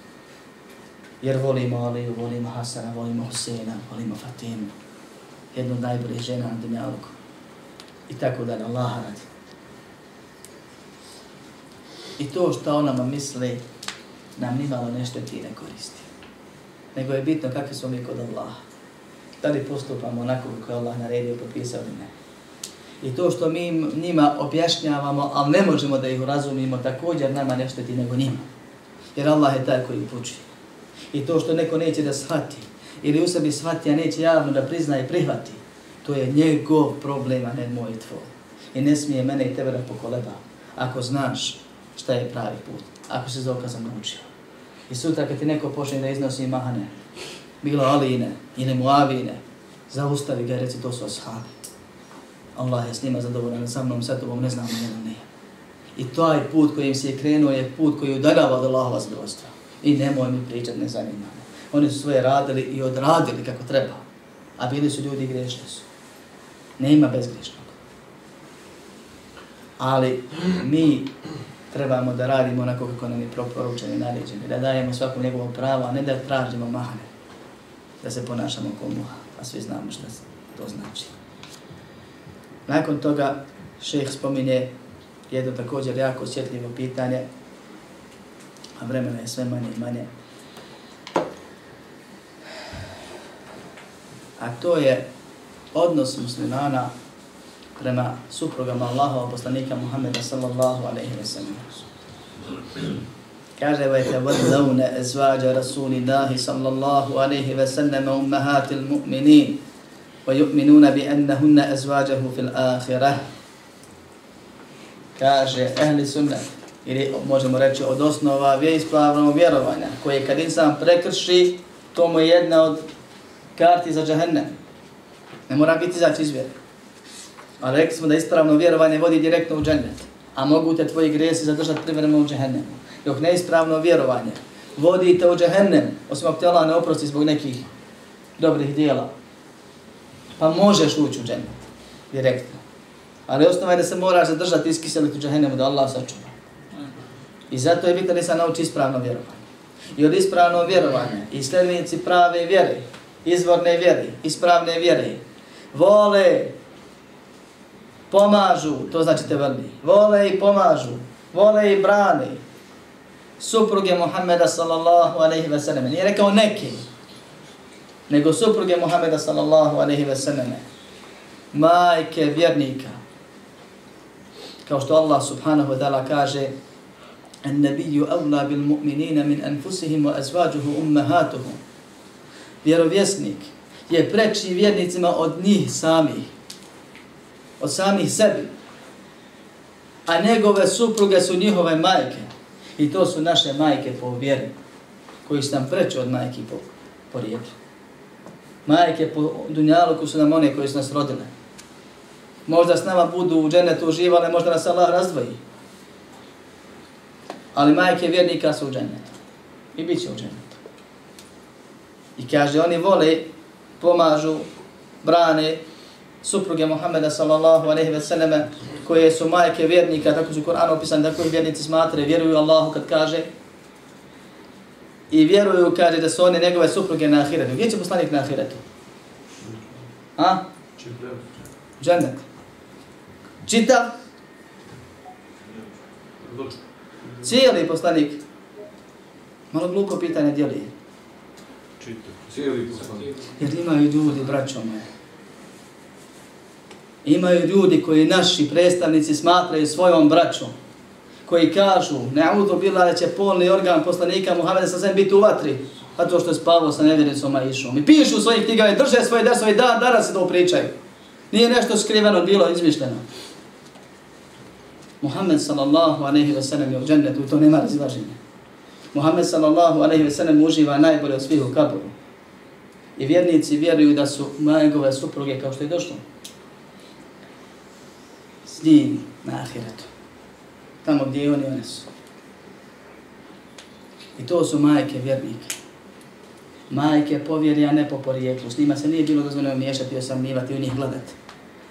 Jer volimo Aliju, volimo Hasana, volimo Husena, volimo Fatimu. Jednu od najboljih žena na Dunjalku. I tako da na Allaha radi. I to što onama misli, nam nimalo nešto ti ne koristi. Nego je bitno kakvi smo mi kod Allaha. Da li postupamo onako kako je Allah naredio, popisao ili ne. I to što mi njima objašnjavamo, ali ne možemo da ih razumimo, također nama ne ti nego njima. Jer Allah je taj koji upučuje. I to što neko neće da shvati, ili u sebi shvati, a neće javno da prizna i prihvati, to je njegov problem, a ne moj i tvoj. I ne smije mene i tebe da pokoleba, ako znaš šta je pravi put, ako se dokazom naučio. I sutra kad ti neko počne da iznosi mahane, bilo Aline ili Muavine, zaustavi ga i reci to su ashabi. Allah je s njima zadovoljan, sa mnom, sa tobom, ne znam, ne, ne. I taj put kojim se je krenuo je put koji udarava od Allahova zbilostva. I nemoj mi pričat, ne zanima me. Oni su svoje radili i odradili kako treba. A bili su ljudi grešni su. Nema bezgrešnog. Ali mi trebamo da radimo onako kako nam je proporučeni i naređeni. Da dajemo svakom njegovom pravo, a ne da tražimo mahane. Da se ponašamo kao muha. A svi znamo što to znači. Nakon toga šeh spominje jedno također jako osjetljivo pitanje, a vremena je sve manje i manje. A to je odnos muslimana prema suprugama Allahova poslanika Muhammeda sallallahu alaihi wa sallam. Kaže wa yatawallawna azwaja rasulillahi sallallahu alaihi wa sallam ummahatil mu'minin wa yu'minuna bi annahunna azwajahu fil akhirah. Kaže ehli sunnah ili možemo reći od osnova vjeispravnog vjerovanja, koje kad insan prekrši, to mu je jedna od karti za džahennem. Ne mora biti izaći iz vjera. Ali rekli smo da ispravno vjerovanje vodi direktno u džennet. A mogu te tvoji grijesi zadržati privremeno u džahennemu. Dok neispravno vjerovanje vodi te u džahennem, osim ako te Allah ne oprosti zbog nekih dobrih dijela. Pa možeš ući u džennet. Direktno. Ali osnova je da se moraš zadržati iskiseliti u džahennemu da Allah sačuva. I zato je bitno da se nauči ispravno vjerovanje. I od ispravno vjerovanja i sljednici prave vjere, izvorne vjere, ispravne vjere, vole, pomažu, to znači te vrni, vole i pomažu, vole i brane, supruge Muhammeda sallallahu alaihi ve sellem. Nije rekao neki, nego supruge Muhammeda sallallahu aleyhi ve selleme. Majke vjernika. Kao što Allah subhanahu wa ta'ala kaže, النبي أولى بالمؤمنين من أنفسهم وأزواجه أمهاتهم vjerovjesnik je preči vjernicima od njih samih, od samih sebi, a njegove supruge su njihove majke i to su naše majke po vjeri, koji su nam preči od majke po, po rijeku. Majke po dunjaluku su nam one koji su nas rodile. Možda s nama budu u dženetu uživale, možda nas Allah razdvoji ali majke vjernika su u dženetu. I bit će u dženetu. I kaže, oni vole, pomažu, brane supruge Muhammeda sallallahu alejhi ve selleme, koje su majke vjernika, tako su Kur'an opisan, da koji vjernici smatre, vjeruju Allahu kad kaže, i vjeruju, kaže, da su one njegove supruge na ahiretu. Gdje će poslanik na ahiretu? A? Džennet. Čitav Cijeli poslanik. Malo glupo pitanje dijeli. Čito. Cijeli poslanik. Jer imaju ljudi, braćo moje. Imaju ljudi koji naši predstavnici smatraju svojom braćom. Koji kažu, neudu bila da će polni organ poslanika Muhammeda sa svem biti u vatri. A to što je spavao sa nevjericom Aishom. I pišu svojih knjigave, drže svoje desove i dan, danas se to pričaju. Nije nešto skriveno bilo, izmišljeno. Muhammed sallallahu aleyhi ve sellem je u džennetu to nema razilaženja. Muhammed sallallahu aleyhi ve sellem uživa najbolje od svih u kaboru. I vjernici vjeruju da su njegove supruge kao što je došlo. S njim na ahiretu. Tamo gdje oni, one su. I to su majke vjernike. Majke povjeri, a ne po porijeklu. S njima se nije bilo dozvoljeno miješati i osamnivati u njih gledati.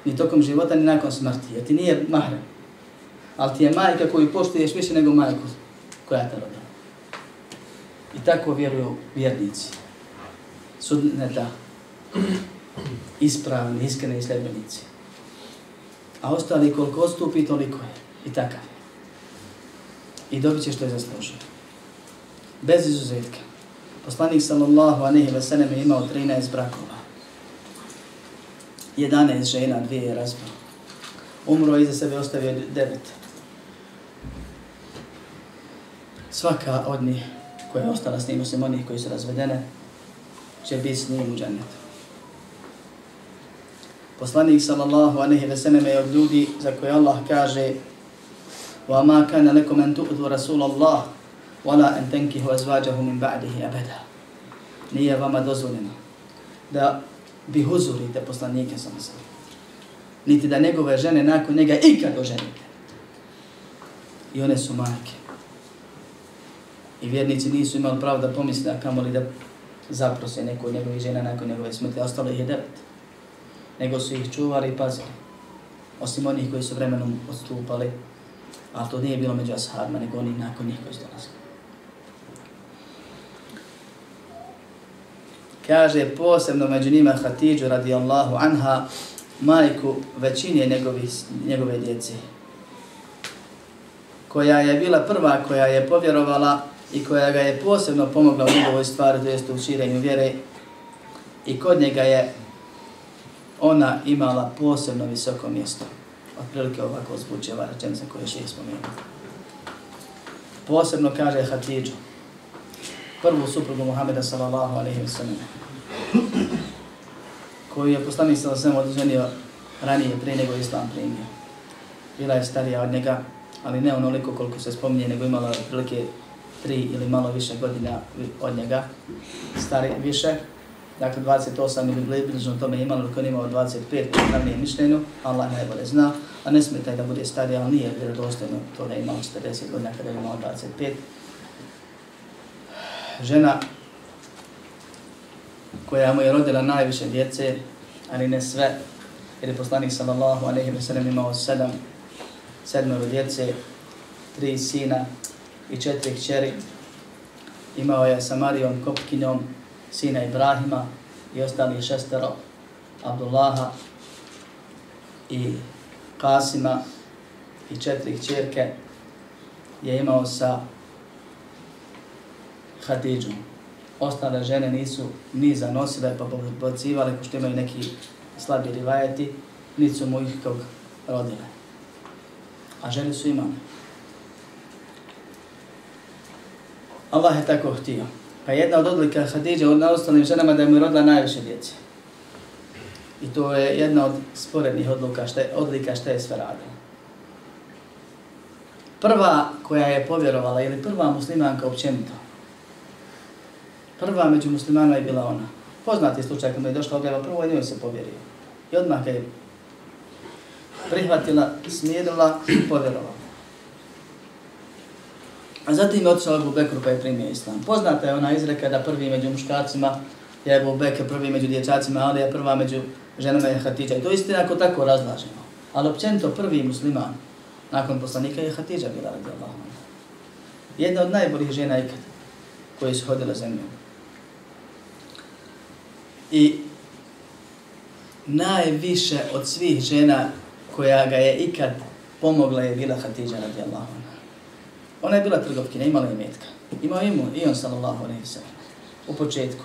Ni tokom života, ni nakon smrti. Jer ti nije mahrem. Ali ti je majka koju poštuješ više nego majku koja te rodila. I tako vjeruju vjernici. Sudneta. Ispravni, iskreni sljedbenici. A ostali koliko ostupi, toliko je. I takav je. I dobit će što je zaslužio. Bez izuzetka. Poslanik sallallahu anehi ve sallam je imao 13 brakova. 11 žena, dvije je razbao. Umro i za sebe ostavio devet. Svaka od njih koja je ostala s njim, osim onih koji su razvedene, će biti s njim u džennetu. Poslanik sallallahu anehi ve sallam je od ljudi za koje Allah kaže وَمَا كَانَ لَكُمْ أَن تُؤْذُوا رَسُولَ اللَّهِ وَلَا أَن تَنْكِهُ أَزْوَاجَهُ مِنْ بَعْدِهِ أَبَدًا Nije vama dozvoljeno da bi huzurite poslanike sam sam. Niti da njegove žene nakon njega ikad oženite. I one su majke. I vjernici nisu imali pravo da pomisle, a kamoli da zaprose neko od njegovih žena nakon njegove smrti. Ostalo ih je devet. Nego su ih čuvali i pazili. Osim onih koji su vremenom odstupali Ali to nije bilo među ashabima, nego oni nakon njih koji su dolazili. Kaže posebno među njima Hatidžu radijallahu anha, majku većine njegovi, njegove djece, koja je bila prva koja je povjerovala i koja ga je posebno pomogla u njegovoj stvari, to jest u širenju vjere, i kod njega je ona imala posebno visoko mjesto otprilike ovako zvuči ova rečenica koju še spomenuo. Posebno kaže Hatidžu, prvu suprugu Muhammeda sallallahu alaihi wa sallam, koju je poslanik sallallahu alaihi wa sallam odženio ranije, prije nego islam primio. Bila je starija od njega, ali ne onoliko koliko se spominje, nego imala otprilike tri ili malo više godina od njega, stari više, dakle 28 ili bližno tome imalo, dok on imao 25, to je mišljenju, Allah najbolje zna, a ne smeta da bude stari, ali nije vjerodostojno to da ima 40 godina kada je imao 25. Žena koja mu je rodila najviše djece, ali ne sve, jer je poslanik sallallahu alaihi wa sallam imao sedam, sedmero djece, tri sina i četiri kćeri. Imao je sa Marijom Kopkinjom, sina Ibrahima i ostali šestero, Abdullaha i Kasima i četiri čerke je imao sa Hadidžom. Ostale žene nisu ni zanosile pa pobacivale pošto imaju neki slabi rivajeti, niti su mu ih kog rodile. A žene su imane. Allah je tako htio. Pa jedna od odlika Hadidža od ostalim ženama da je mu rodila najviše djece. I to je jedna od sporednih odluka, šta je, odlika šta je sve radila. Prva koja je povjerovala, ili prva muslimanka općenito, prva među muslimanima je bila ona. Poznati slučaj kada je došla objava, prvo njoj se povjerio. I odmah je prihvatila, smirila i povjerovala. A zatim je otišao Ebu Bekru pa je primio islam. Poznata je ona izreka da prvi među muškarcima je Ebu Bekr, prvi među dječacima, ali je prva među ženama je Hatidža. I to istina ako tako razlažemo. Ali općenito prvi musliman nakon poslanika je Hatidža bila radi Allah. Jedna od najboljih žena ikad koje su hodile zemljom. I najviše od svih žena koja ga je ikad pomogla je bila Hatidža radi Allah. Ona je bila trgovkina, imala je metka. Imao imun i on sallallahu alaihi sallam. U početku.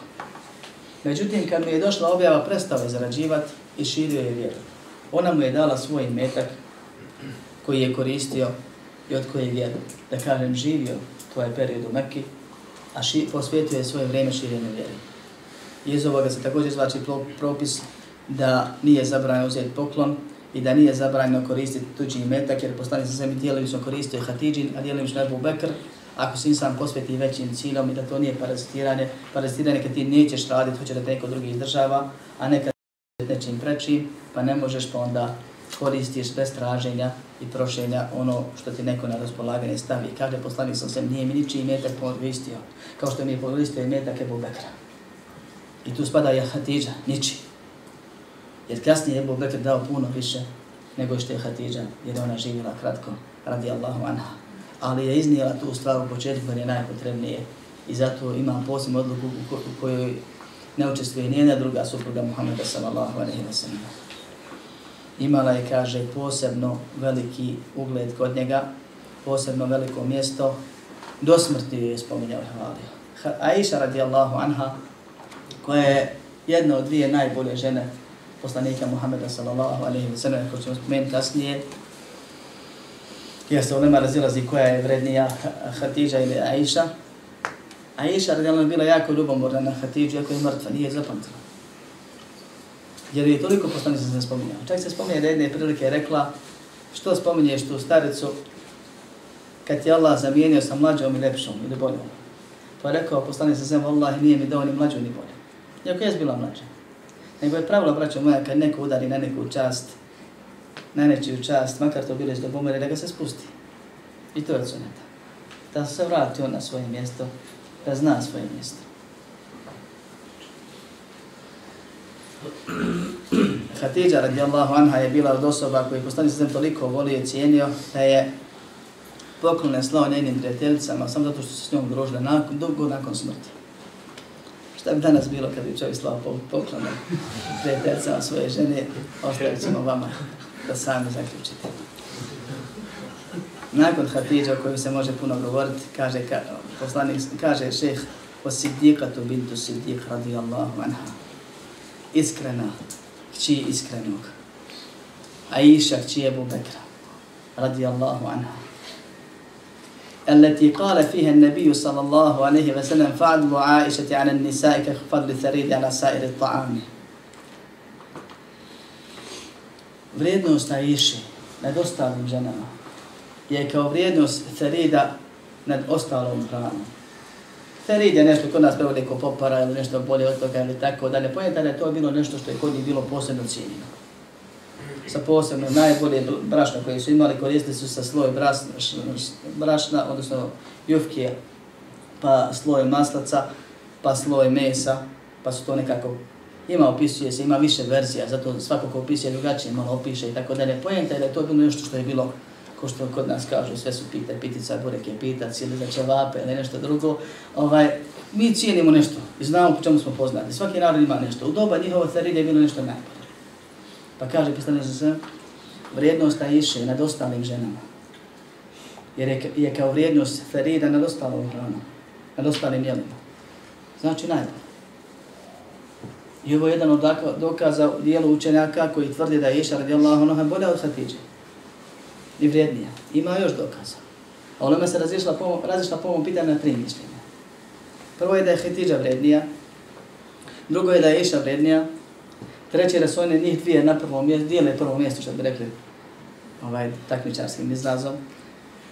Međutim, kad mu je došla objava, prestao je zarađivati i širio je vjeru. Ona mu je dala svoj metak koji je koristio i od koje je vjeru. Da kažem, živio tvoj period u Mekki, a ši, posvetio je svoje vrijeme širenju vjeri. I iz ovoga se također zvači propis da nije zabranjeno uzeti poklon i da nije zabranjeno koristiti tuđi metak, jer poslani se sebi dijelimično koristio Hatidžin, a dijelimično Ebu Bekr, ako se insan posveti većim ciljom i da to nije parazitiranje, parazitiranje kad ti nećeš raditi, hoće da te neko drugi izdržava, a nekad nečim prečim, pa ne možeš pa onda koristiš bez traženja i prošenja ono što ti neko na raspolaganje stavi. Kaže poslanik sam se, nije mi ničiji metak podvistio, kao što mi je podvistio i metak Ebu Bekra. I tu spada je Hatidža, niči. Jer kasnije je Ebu Bekr dao puno više nego što je Hatidža, jer ona živjela kratko, radi Allahu anha. Ali je iznijela tu stvar u početku jer je najpotrebnije i zato ima posebnu odluku u kojoj ne učestvuje nijedna druga supruga Muhammeda sallallahu alaihi wa sallam. Imala je, kaže, posebno veliki ugled kod njega, posebno veliko mjesto, do smrti je spominjao i hvalio. Aisha radijallahu anha, koja je jedna od dvije najbolje žene poslanika Muhammeda sallallahu alaihi wa sallam, koju ćemo spomenuti kasnije, gdje se u nema razilazi koja je vrednija Hatidža ili Aisha. Aisha radijallahu anha bila jako ljubomorna na Hatidžu, jako je mrtva, nije zapamtila. Jer je toliko poslanik se spominjao. Čak se spominje da jedne prilike rekla, što spominješ tu staricu, kad je Allah zamijenio sa mlađom i lepšom ili boljom. Pa je rekao poslanik se zem, Allah nije mi dao ni mlađu ni bolju. Iako je bila mlađa. Nego je pravilo, braćo moja, kad neko udari na neku čast, na nečiju čast, makar to bilo iz pomere, da ga se spusti. I to je od suneta. Da se vrati on na svoje mjesto, da zna svoje mjesto. Hatidža radijallahu anha je bila od osoba koji postani se toliko volio i cijenio da je poklone slao njenim prijateljicama samo zato što se s njom družile nakon, dugo nakon smrti. Šta bi danas bilo kad bi čovjek slao poklone prijateljicama svoje žene, ostavit ćemo vama da sami zaključite. Nakon Hatidža o kojoj se može puno govoriti, kaže, ka, poslanik, kaže šeh o Siddiqatu bintu Siddiq radijallahu anha. Iskrena, kći iskrenog. Aisha kći Ebu Bekra radijallahu anha. التي قال فيها النبي صلى الله عليه وسلم فعدل عائشة على النساء كفضل الثريد على سائر الطعام vrijednost Aiše nad ostalim ženama je kao vrijednost Ferida nad ostalom hranom. Ferid je nešto kod nas prevode ko popara ili nešto bolje od toga ili tako dalje. Pojenta da je to bilo nešto što je kod njih bilo posebno cijenjeno. Sa posebno najbolje brašna koje su imali koristili su sa sloj brašna, brašna odnosno jufke, pa sloj maslaca, pa sloj mesa, pa su to nekako ima opisuje se, ima više verzija, zato svako ko opisuje drugačije malo opiše i tako dalje. Pojenta je da je to bilo nešto što je bilo, ko što kod nas kažu, sve su pita, pitica, burek je pitac ili za čevape ili nešto drugo. Ovaj, mi cijenimo nešto i znamo po čemu smo poznati. Svaki narod ima nešto. U doba njihova carilje je bilo nešto najbolje. Pa kaže pisanje za sve, vrijednost Aiše nad ostalim ženama. Jer je, je kao vrijednost Ferida nad ostalim hranom, nad ostalim jelima. Znači najbolje. I ovo je jedan od dokaza u dijelu učenjaka koji tvrdi da je Iša radijallahu anha bolja od Hatidže. I vrijednija. Ima još dokaza. A onome se razišla po, razišla po ovom pitanju na tri mišljenja. Prvo je da je Hatidža vrijednija. Drugo je da je Iša vrijednija. Treće je da su one njih dvije na prvom mjestu, dijele prvo mjesto što bi rekli ovaj takmičarskim izrazom.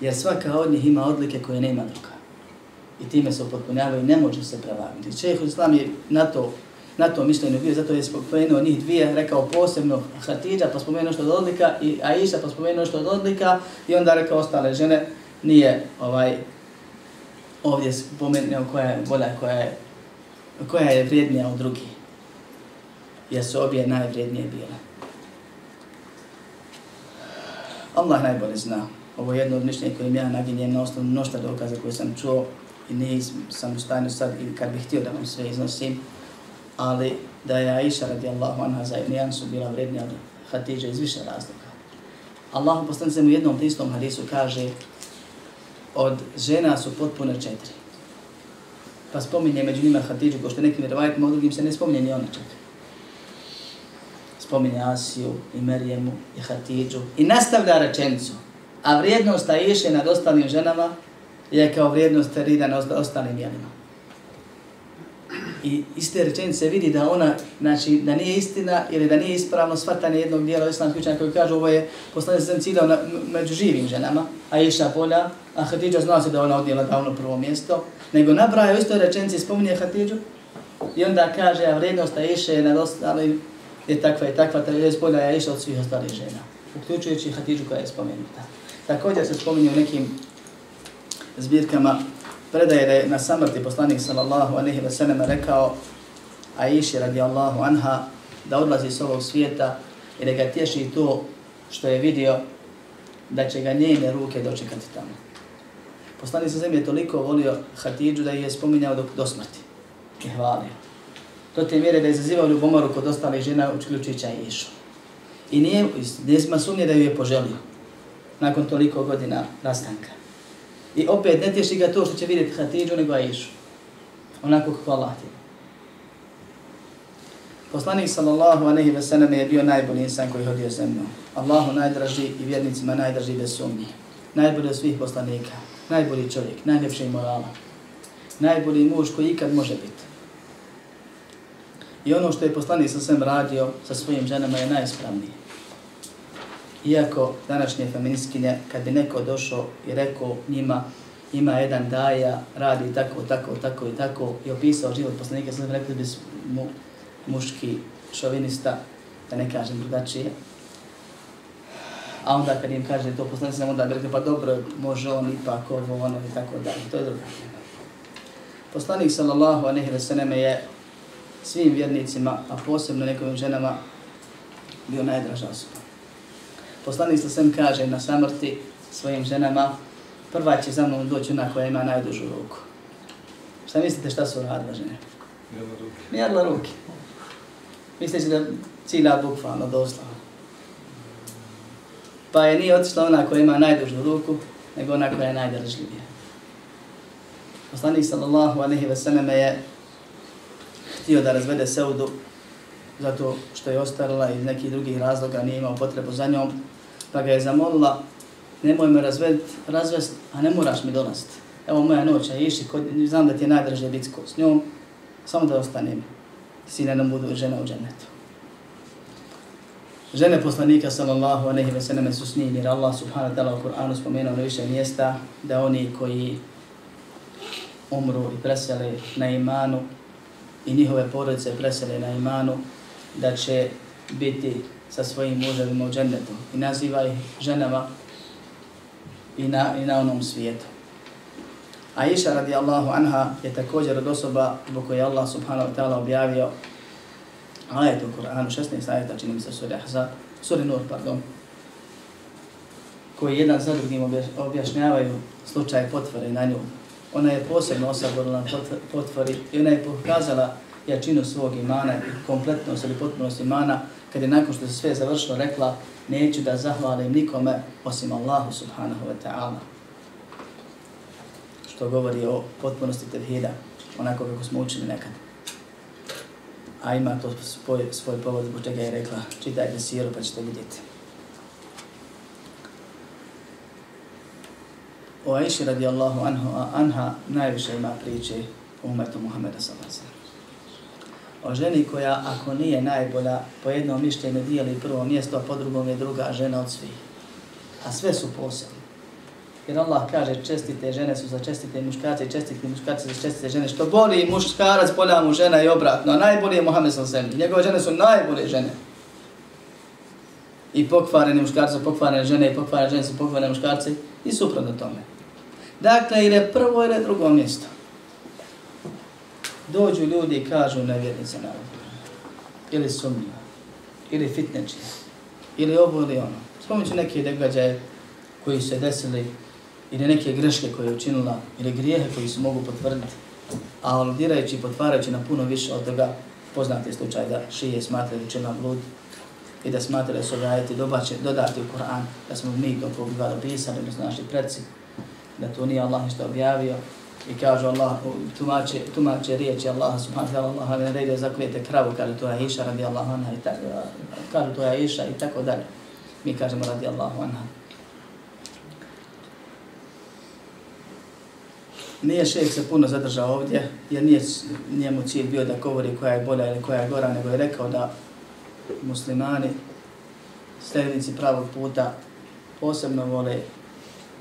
Jer svaka od njih ima odlike koje nema druga. I time se upotpunjavaju i ne može se prevagnuti. Čeh Islam je na to na to mišljenju bio, zato je spomenuo njih dvije, rekao posebno Hatidža, pa spomenuo što od odlika, i Aisha, pa spomenuo što od odlika, i onda rekao ostale žene, nije ovaj ovdje spomenuo koja je bolja, koja je, koja je vrijednija od drugih. Jer su obje najvrijednije bile. Allah najbolje zna. Ovo je jedno od mišljenja kojim ja naginjem na osnovu mnošta dokaza koje sam čuo i nisam u stanju sad, i kad bih htio da vam sve iznosim, ali da je Aisha radijallahu anha za nijansu bila vrednija od Hatidža iz više razloga. Allah poslanice mu jednom istom hadisu kaže od žena su potpuno četiri. Pa spominje među njima Hatidžu, ko što nekim revajtima, drugim se ne spominje ni ona čak. Spominje Asiju i Merijemu i Hatidžu i nastavlja rečenicu. A vrijednost Aisha nad ostalim ženama je kao vrijednost Terida nad ostalim jelima. I iz te rečenice vidi da ona, znači, da nije istina ili da nije ispravno shvatanje jednog dijela islamskih učenja koji kaže ovo je poslanje sam ciljao na, među živim ženama, a iša bolja, a Hatidža zna se da ona odnijela davno prvo mjesto, nego nabraja u istoj rečenici spominje Hatidžu i onda kaže, a vrijednost Aisha je na ostali je takva i takva, ta je bolja je Aisha od svih ostalih žena, uključujući Hatidžu koja je spomenuta. Također se spominje u nekim zbirkama predaje da je na samrti poslanik sallallahu alaihi wa sallam rekao Aishi radijallahu anha da odlazi s ovog svijeta i da ga tješi to što je vidio da će ga njene ruke dočekati tamo. Poslanik sa zemlje toliko volio Hatidžu da je spominjao do, do smrti i hvalio. To te mjere da je zazivao ljubomoru kod ostalih žena uključujuća i išao. I nije, nije sumnje da ju je poželio nakon toliko godina rastanka. I opet ne tješi ga to što će vidjeti Hatidžu nego Aishu. Onako kako Allah ti. Poslanik sallallahu aleyhi ve sellem je bio najbolji insan koji hodio zemljom. Allahu najdraži i vjernicima najdraži bez sumnje. Najbolji od svih poslanika. Najbolji čovjek, najljepši morala. Najbolji muž koji ikad može biti. I ono što je poslanik sa svem radio sa svojim ženama je najispravnije. Iako današnje feministkinje, kad bi neko došao i rekao njima, ima jedan daja, radi tako, tako, tako i tako, i opisao život poslanika, sam rekli bi mu muški šovinista, da ne kažem drugačije. A onda kad im kaže to poslanik, sam onda bi rekli, pa dobro, može on ipak ovo, ono i tako dalje. To je drugo. Poslanik sallallahu alejhi ve selleme je svim vjernicima, a posebno nekim ženama, bio najdraža osoba. Poslanik sa sem kaže na samrti svojim ženama, prva će za mnom doći ona koja ima najdužu ruku. Šta mislite šta su radile žene? Mjerla ruke. Misleći da cilja bukvalno, doslovno. Pa je nije otišla ona koja ima najdužu ruku, nego ona koja je najdržljivija. Poslanik sallallahu alaihi ve selleme je htio da razvede Seudu zato što je ostarila iz nekih drugih razloga, nije imao potrebu za njom, pa ga je zamolila, nemoj me razvest, razvest a ne moraš mi dolaziti. Evo moja noć, a iši, kod, znam da ti je najdraže biti s njom, samo da ostanem, sine nam budu žene u džennetu. Žene poslanika sallallahu alejhi ve selleme su s njim, jer Allah subhanahu wa ta'ala u Kur'anu spomenuo na više mjesta da oni koji umru i presele na imanu i njihove porodice presele na imanu, da će biti sa svojim muževima u džennetu i naziva ih ženama i na, i na onom svijetu. A Iša radijallahu anha je također od osoba zbog koje Allah subhanahu wa ta'ala objavio ajet u Kur'anu, 16 ajeta, čini mi se suri Ahzab, suri Nur, pardon, koji jedan za drugim objašnjavaju slučaj potvore na nju. Ona je posebno osaborila potvori i ona je pokazala jačinu svog imana i kompletnost ili potpunost imana kad je nakon što se sve završilo rekla neću da zahvalim nikome osim Allahu subhanahu wa ta'ala. Što govori o potpunosti tevhida, onako kako smo učili nekad. A ima to svoj, svoj povod zbog čega je rekla čitajte siru pa ćete vidjeti. O Aisha radijallahu anhu, anha najviše ima priče o umetu Muhammeda sallallahu o ženi koja ako nije najbolja po jednom mišljenju dijeli prvo mjesto, a po drugom je druga žena od svih. A sve su posebne. Jer Allah kaže čestite žene su za čestite muškarce i čestite muškarce za čestite žene. Što boli muškarac, bolja mu žena i obratno. A najbolji je Mohamed sa zemlji. Njegove žene su najbolje žene. I pokvareni muškarci su pokvarene žene i pokvarene žene su pokvarene muškarci i suprotno tome. Dakle, ili prvo ili drugo mjesto dođu ljudi i kažu nevjernice na ovom. Ili sumnju, ili fitneči, ili ovo ili ono. Spomeću neke događaje koji su se desili, ili neke greške koje je učinila, ili grijehe koji se mogu potvrditi. A aludirajući i potvarajući na puno više od toga, poznati slučaj da šije smatrali učinila blud i da smatrali su ga dobače, dodati u Koran, da smo mi to pobiva dopisali, odnosno naši predsi. da to nije Allah ništa objavio i kažu Allah, tumače, tumače riječi Allah subhanahu wa ta'ala, Allah ne redio zaklijete kravu, kaže to je Iša radi Allah anha i tako, kažu to je Iša i tako dalje. Mi kažemo radi Allahu anha. Nije šejh se puno zadržao ovdje, jer nije njemu cilj bio da govori koja je bolja ili koja je gora, nego je rekao da muslimani, sljednici pravog puta, posebno vole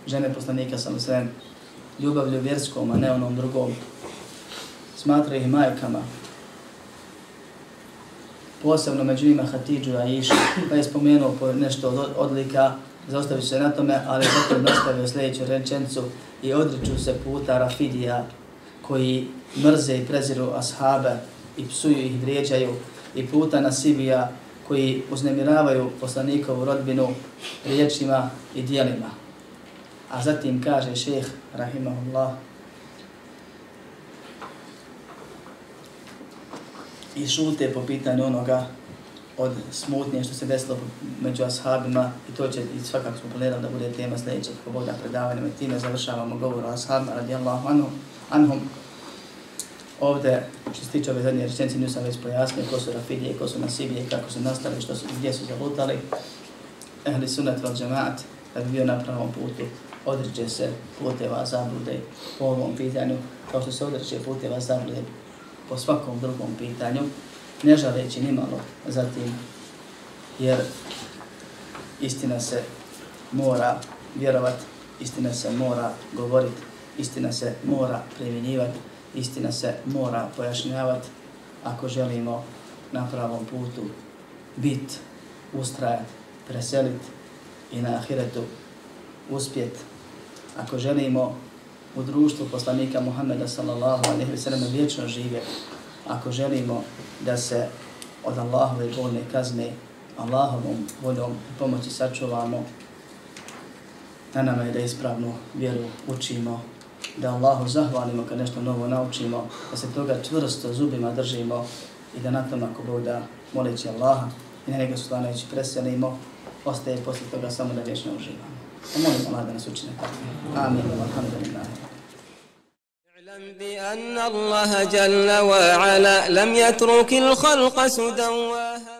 žene poslanika sa sve ljubavlju vjerskom, a ne onom drugom. Smatra ih majkama. Posebno među njima Hatidžu i Aisha, pa je spomenuo po nešto od odlika, zaostavio se na tome, ali zatim nastavio sljedeću rečencu i odriču se puta Rafidija koji mrze i preziru ashabe i psuju ih, vrijeđaju i puta Nasibija koji uznemiravaju poslanikovu rodbinu riječima i dijelima. A zatim kaže šeheh, rahimahullah, i šute po pitanju onoga od smutnje što se desilo među ashabima i to će i svakako smo planirali da bude tema sljedećeg poboda predavanja i time završavamo govor o ashabima radijallahu anhum. anhum. Ovdje, što se tiče ove zadnje rečenci, nisam već pojasnio ko su Rafidije, ko su Nasibije, kako su nastali, što su, gdje su zalutali. Ehli sunat val džemaat, da bi bio na pravom putu, odriče se puteva zablude po ovom pitanju, kao što se odriče puteva zablude po svakom drugom pitanju, ne žaleći ni malo zatim, jer istina se mora vjerovat, istina se mora govorit, istina se mora primjenjivati, istina se mora pojašnjavati ako želimo na pravom putu bit, ustrajat, preselit i na ahiretu uspjet. Ako želimo u društvu poslanika Muhammeda sallallahu alaihi wa sallam vječno živjeti, ako želimo da se od Allahove bolne kazne Allahovom voljom i pomoći sačuvamo, na nama je da ispravnu vjeru učimo, da Allahu zahvalimo kad nešto novo naučimo, da se toga čvrsto zubima držimo i da na tom ako Bog da moleći Allaha i na njega slanajući preselimo, ostaje poslije toga samo da vječno uživamo. ومولي الله دعنا سجنة آمين. والحمد لله. بأن الله جل وعلا لم يترك الخلق سدواها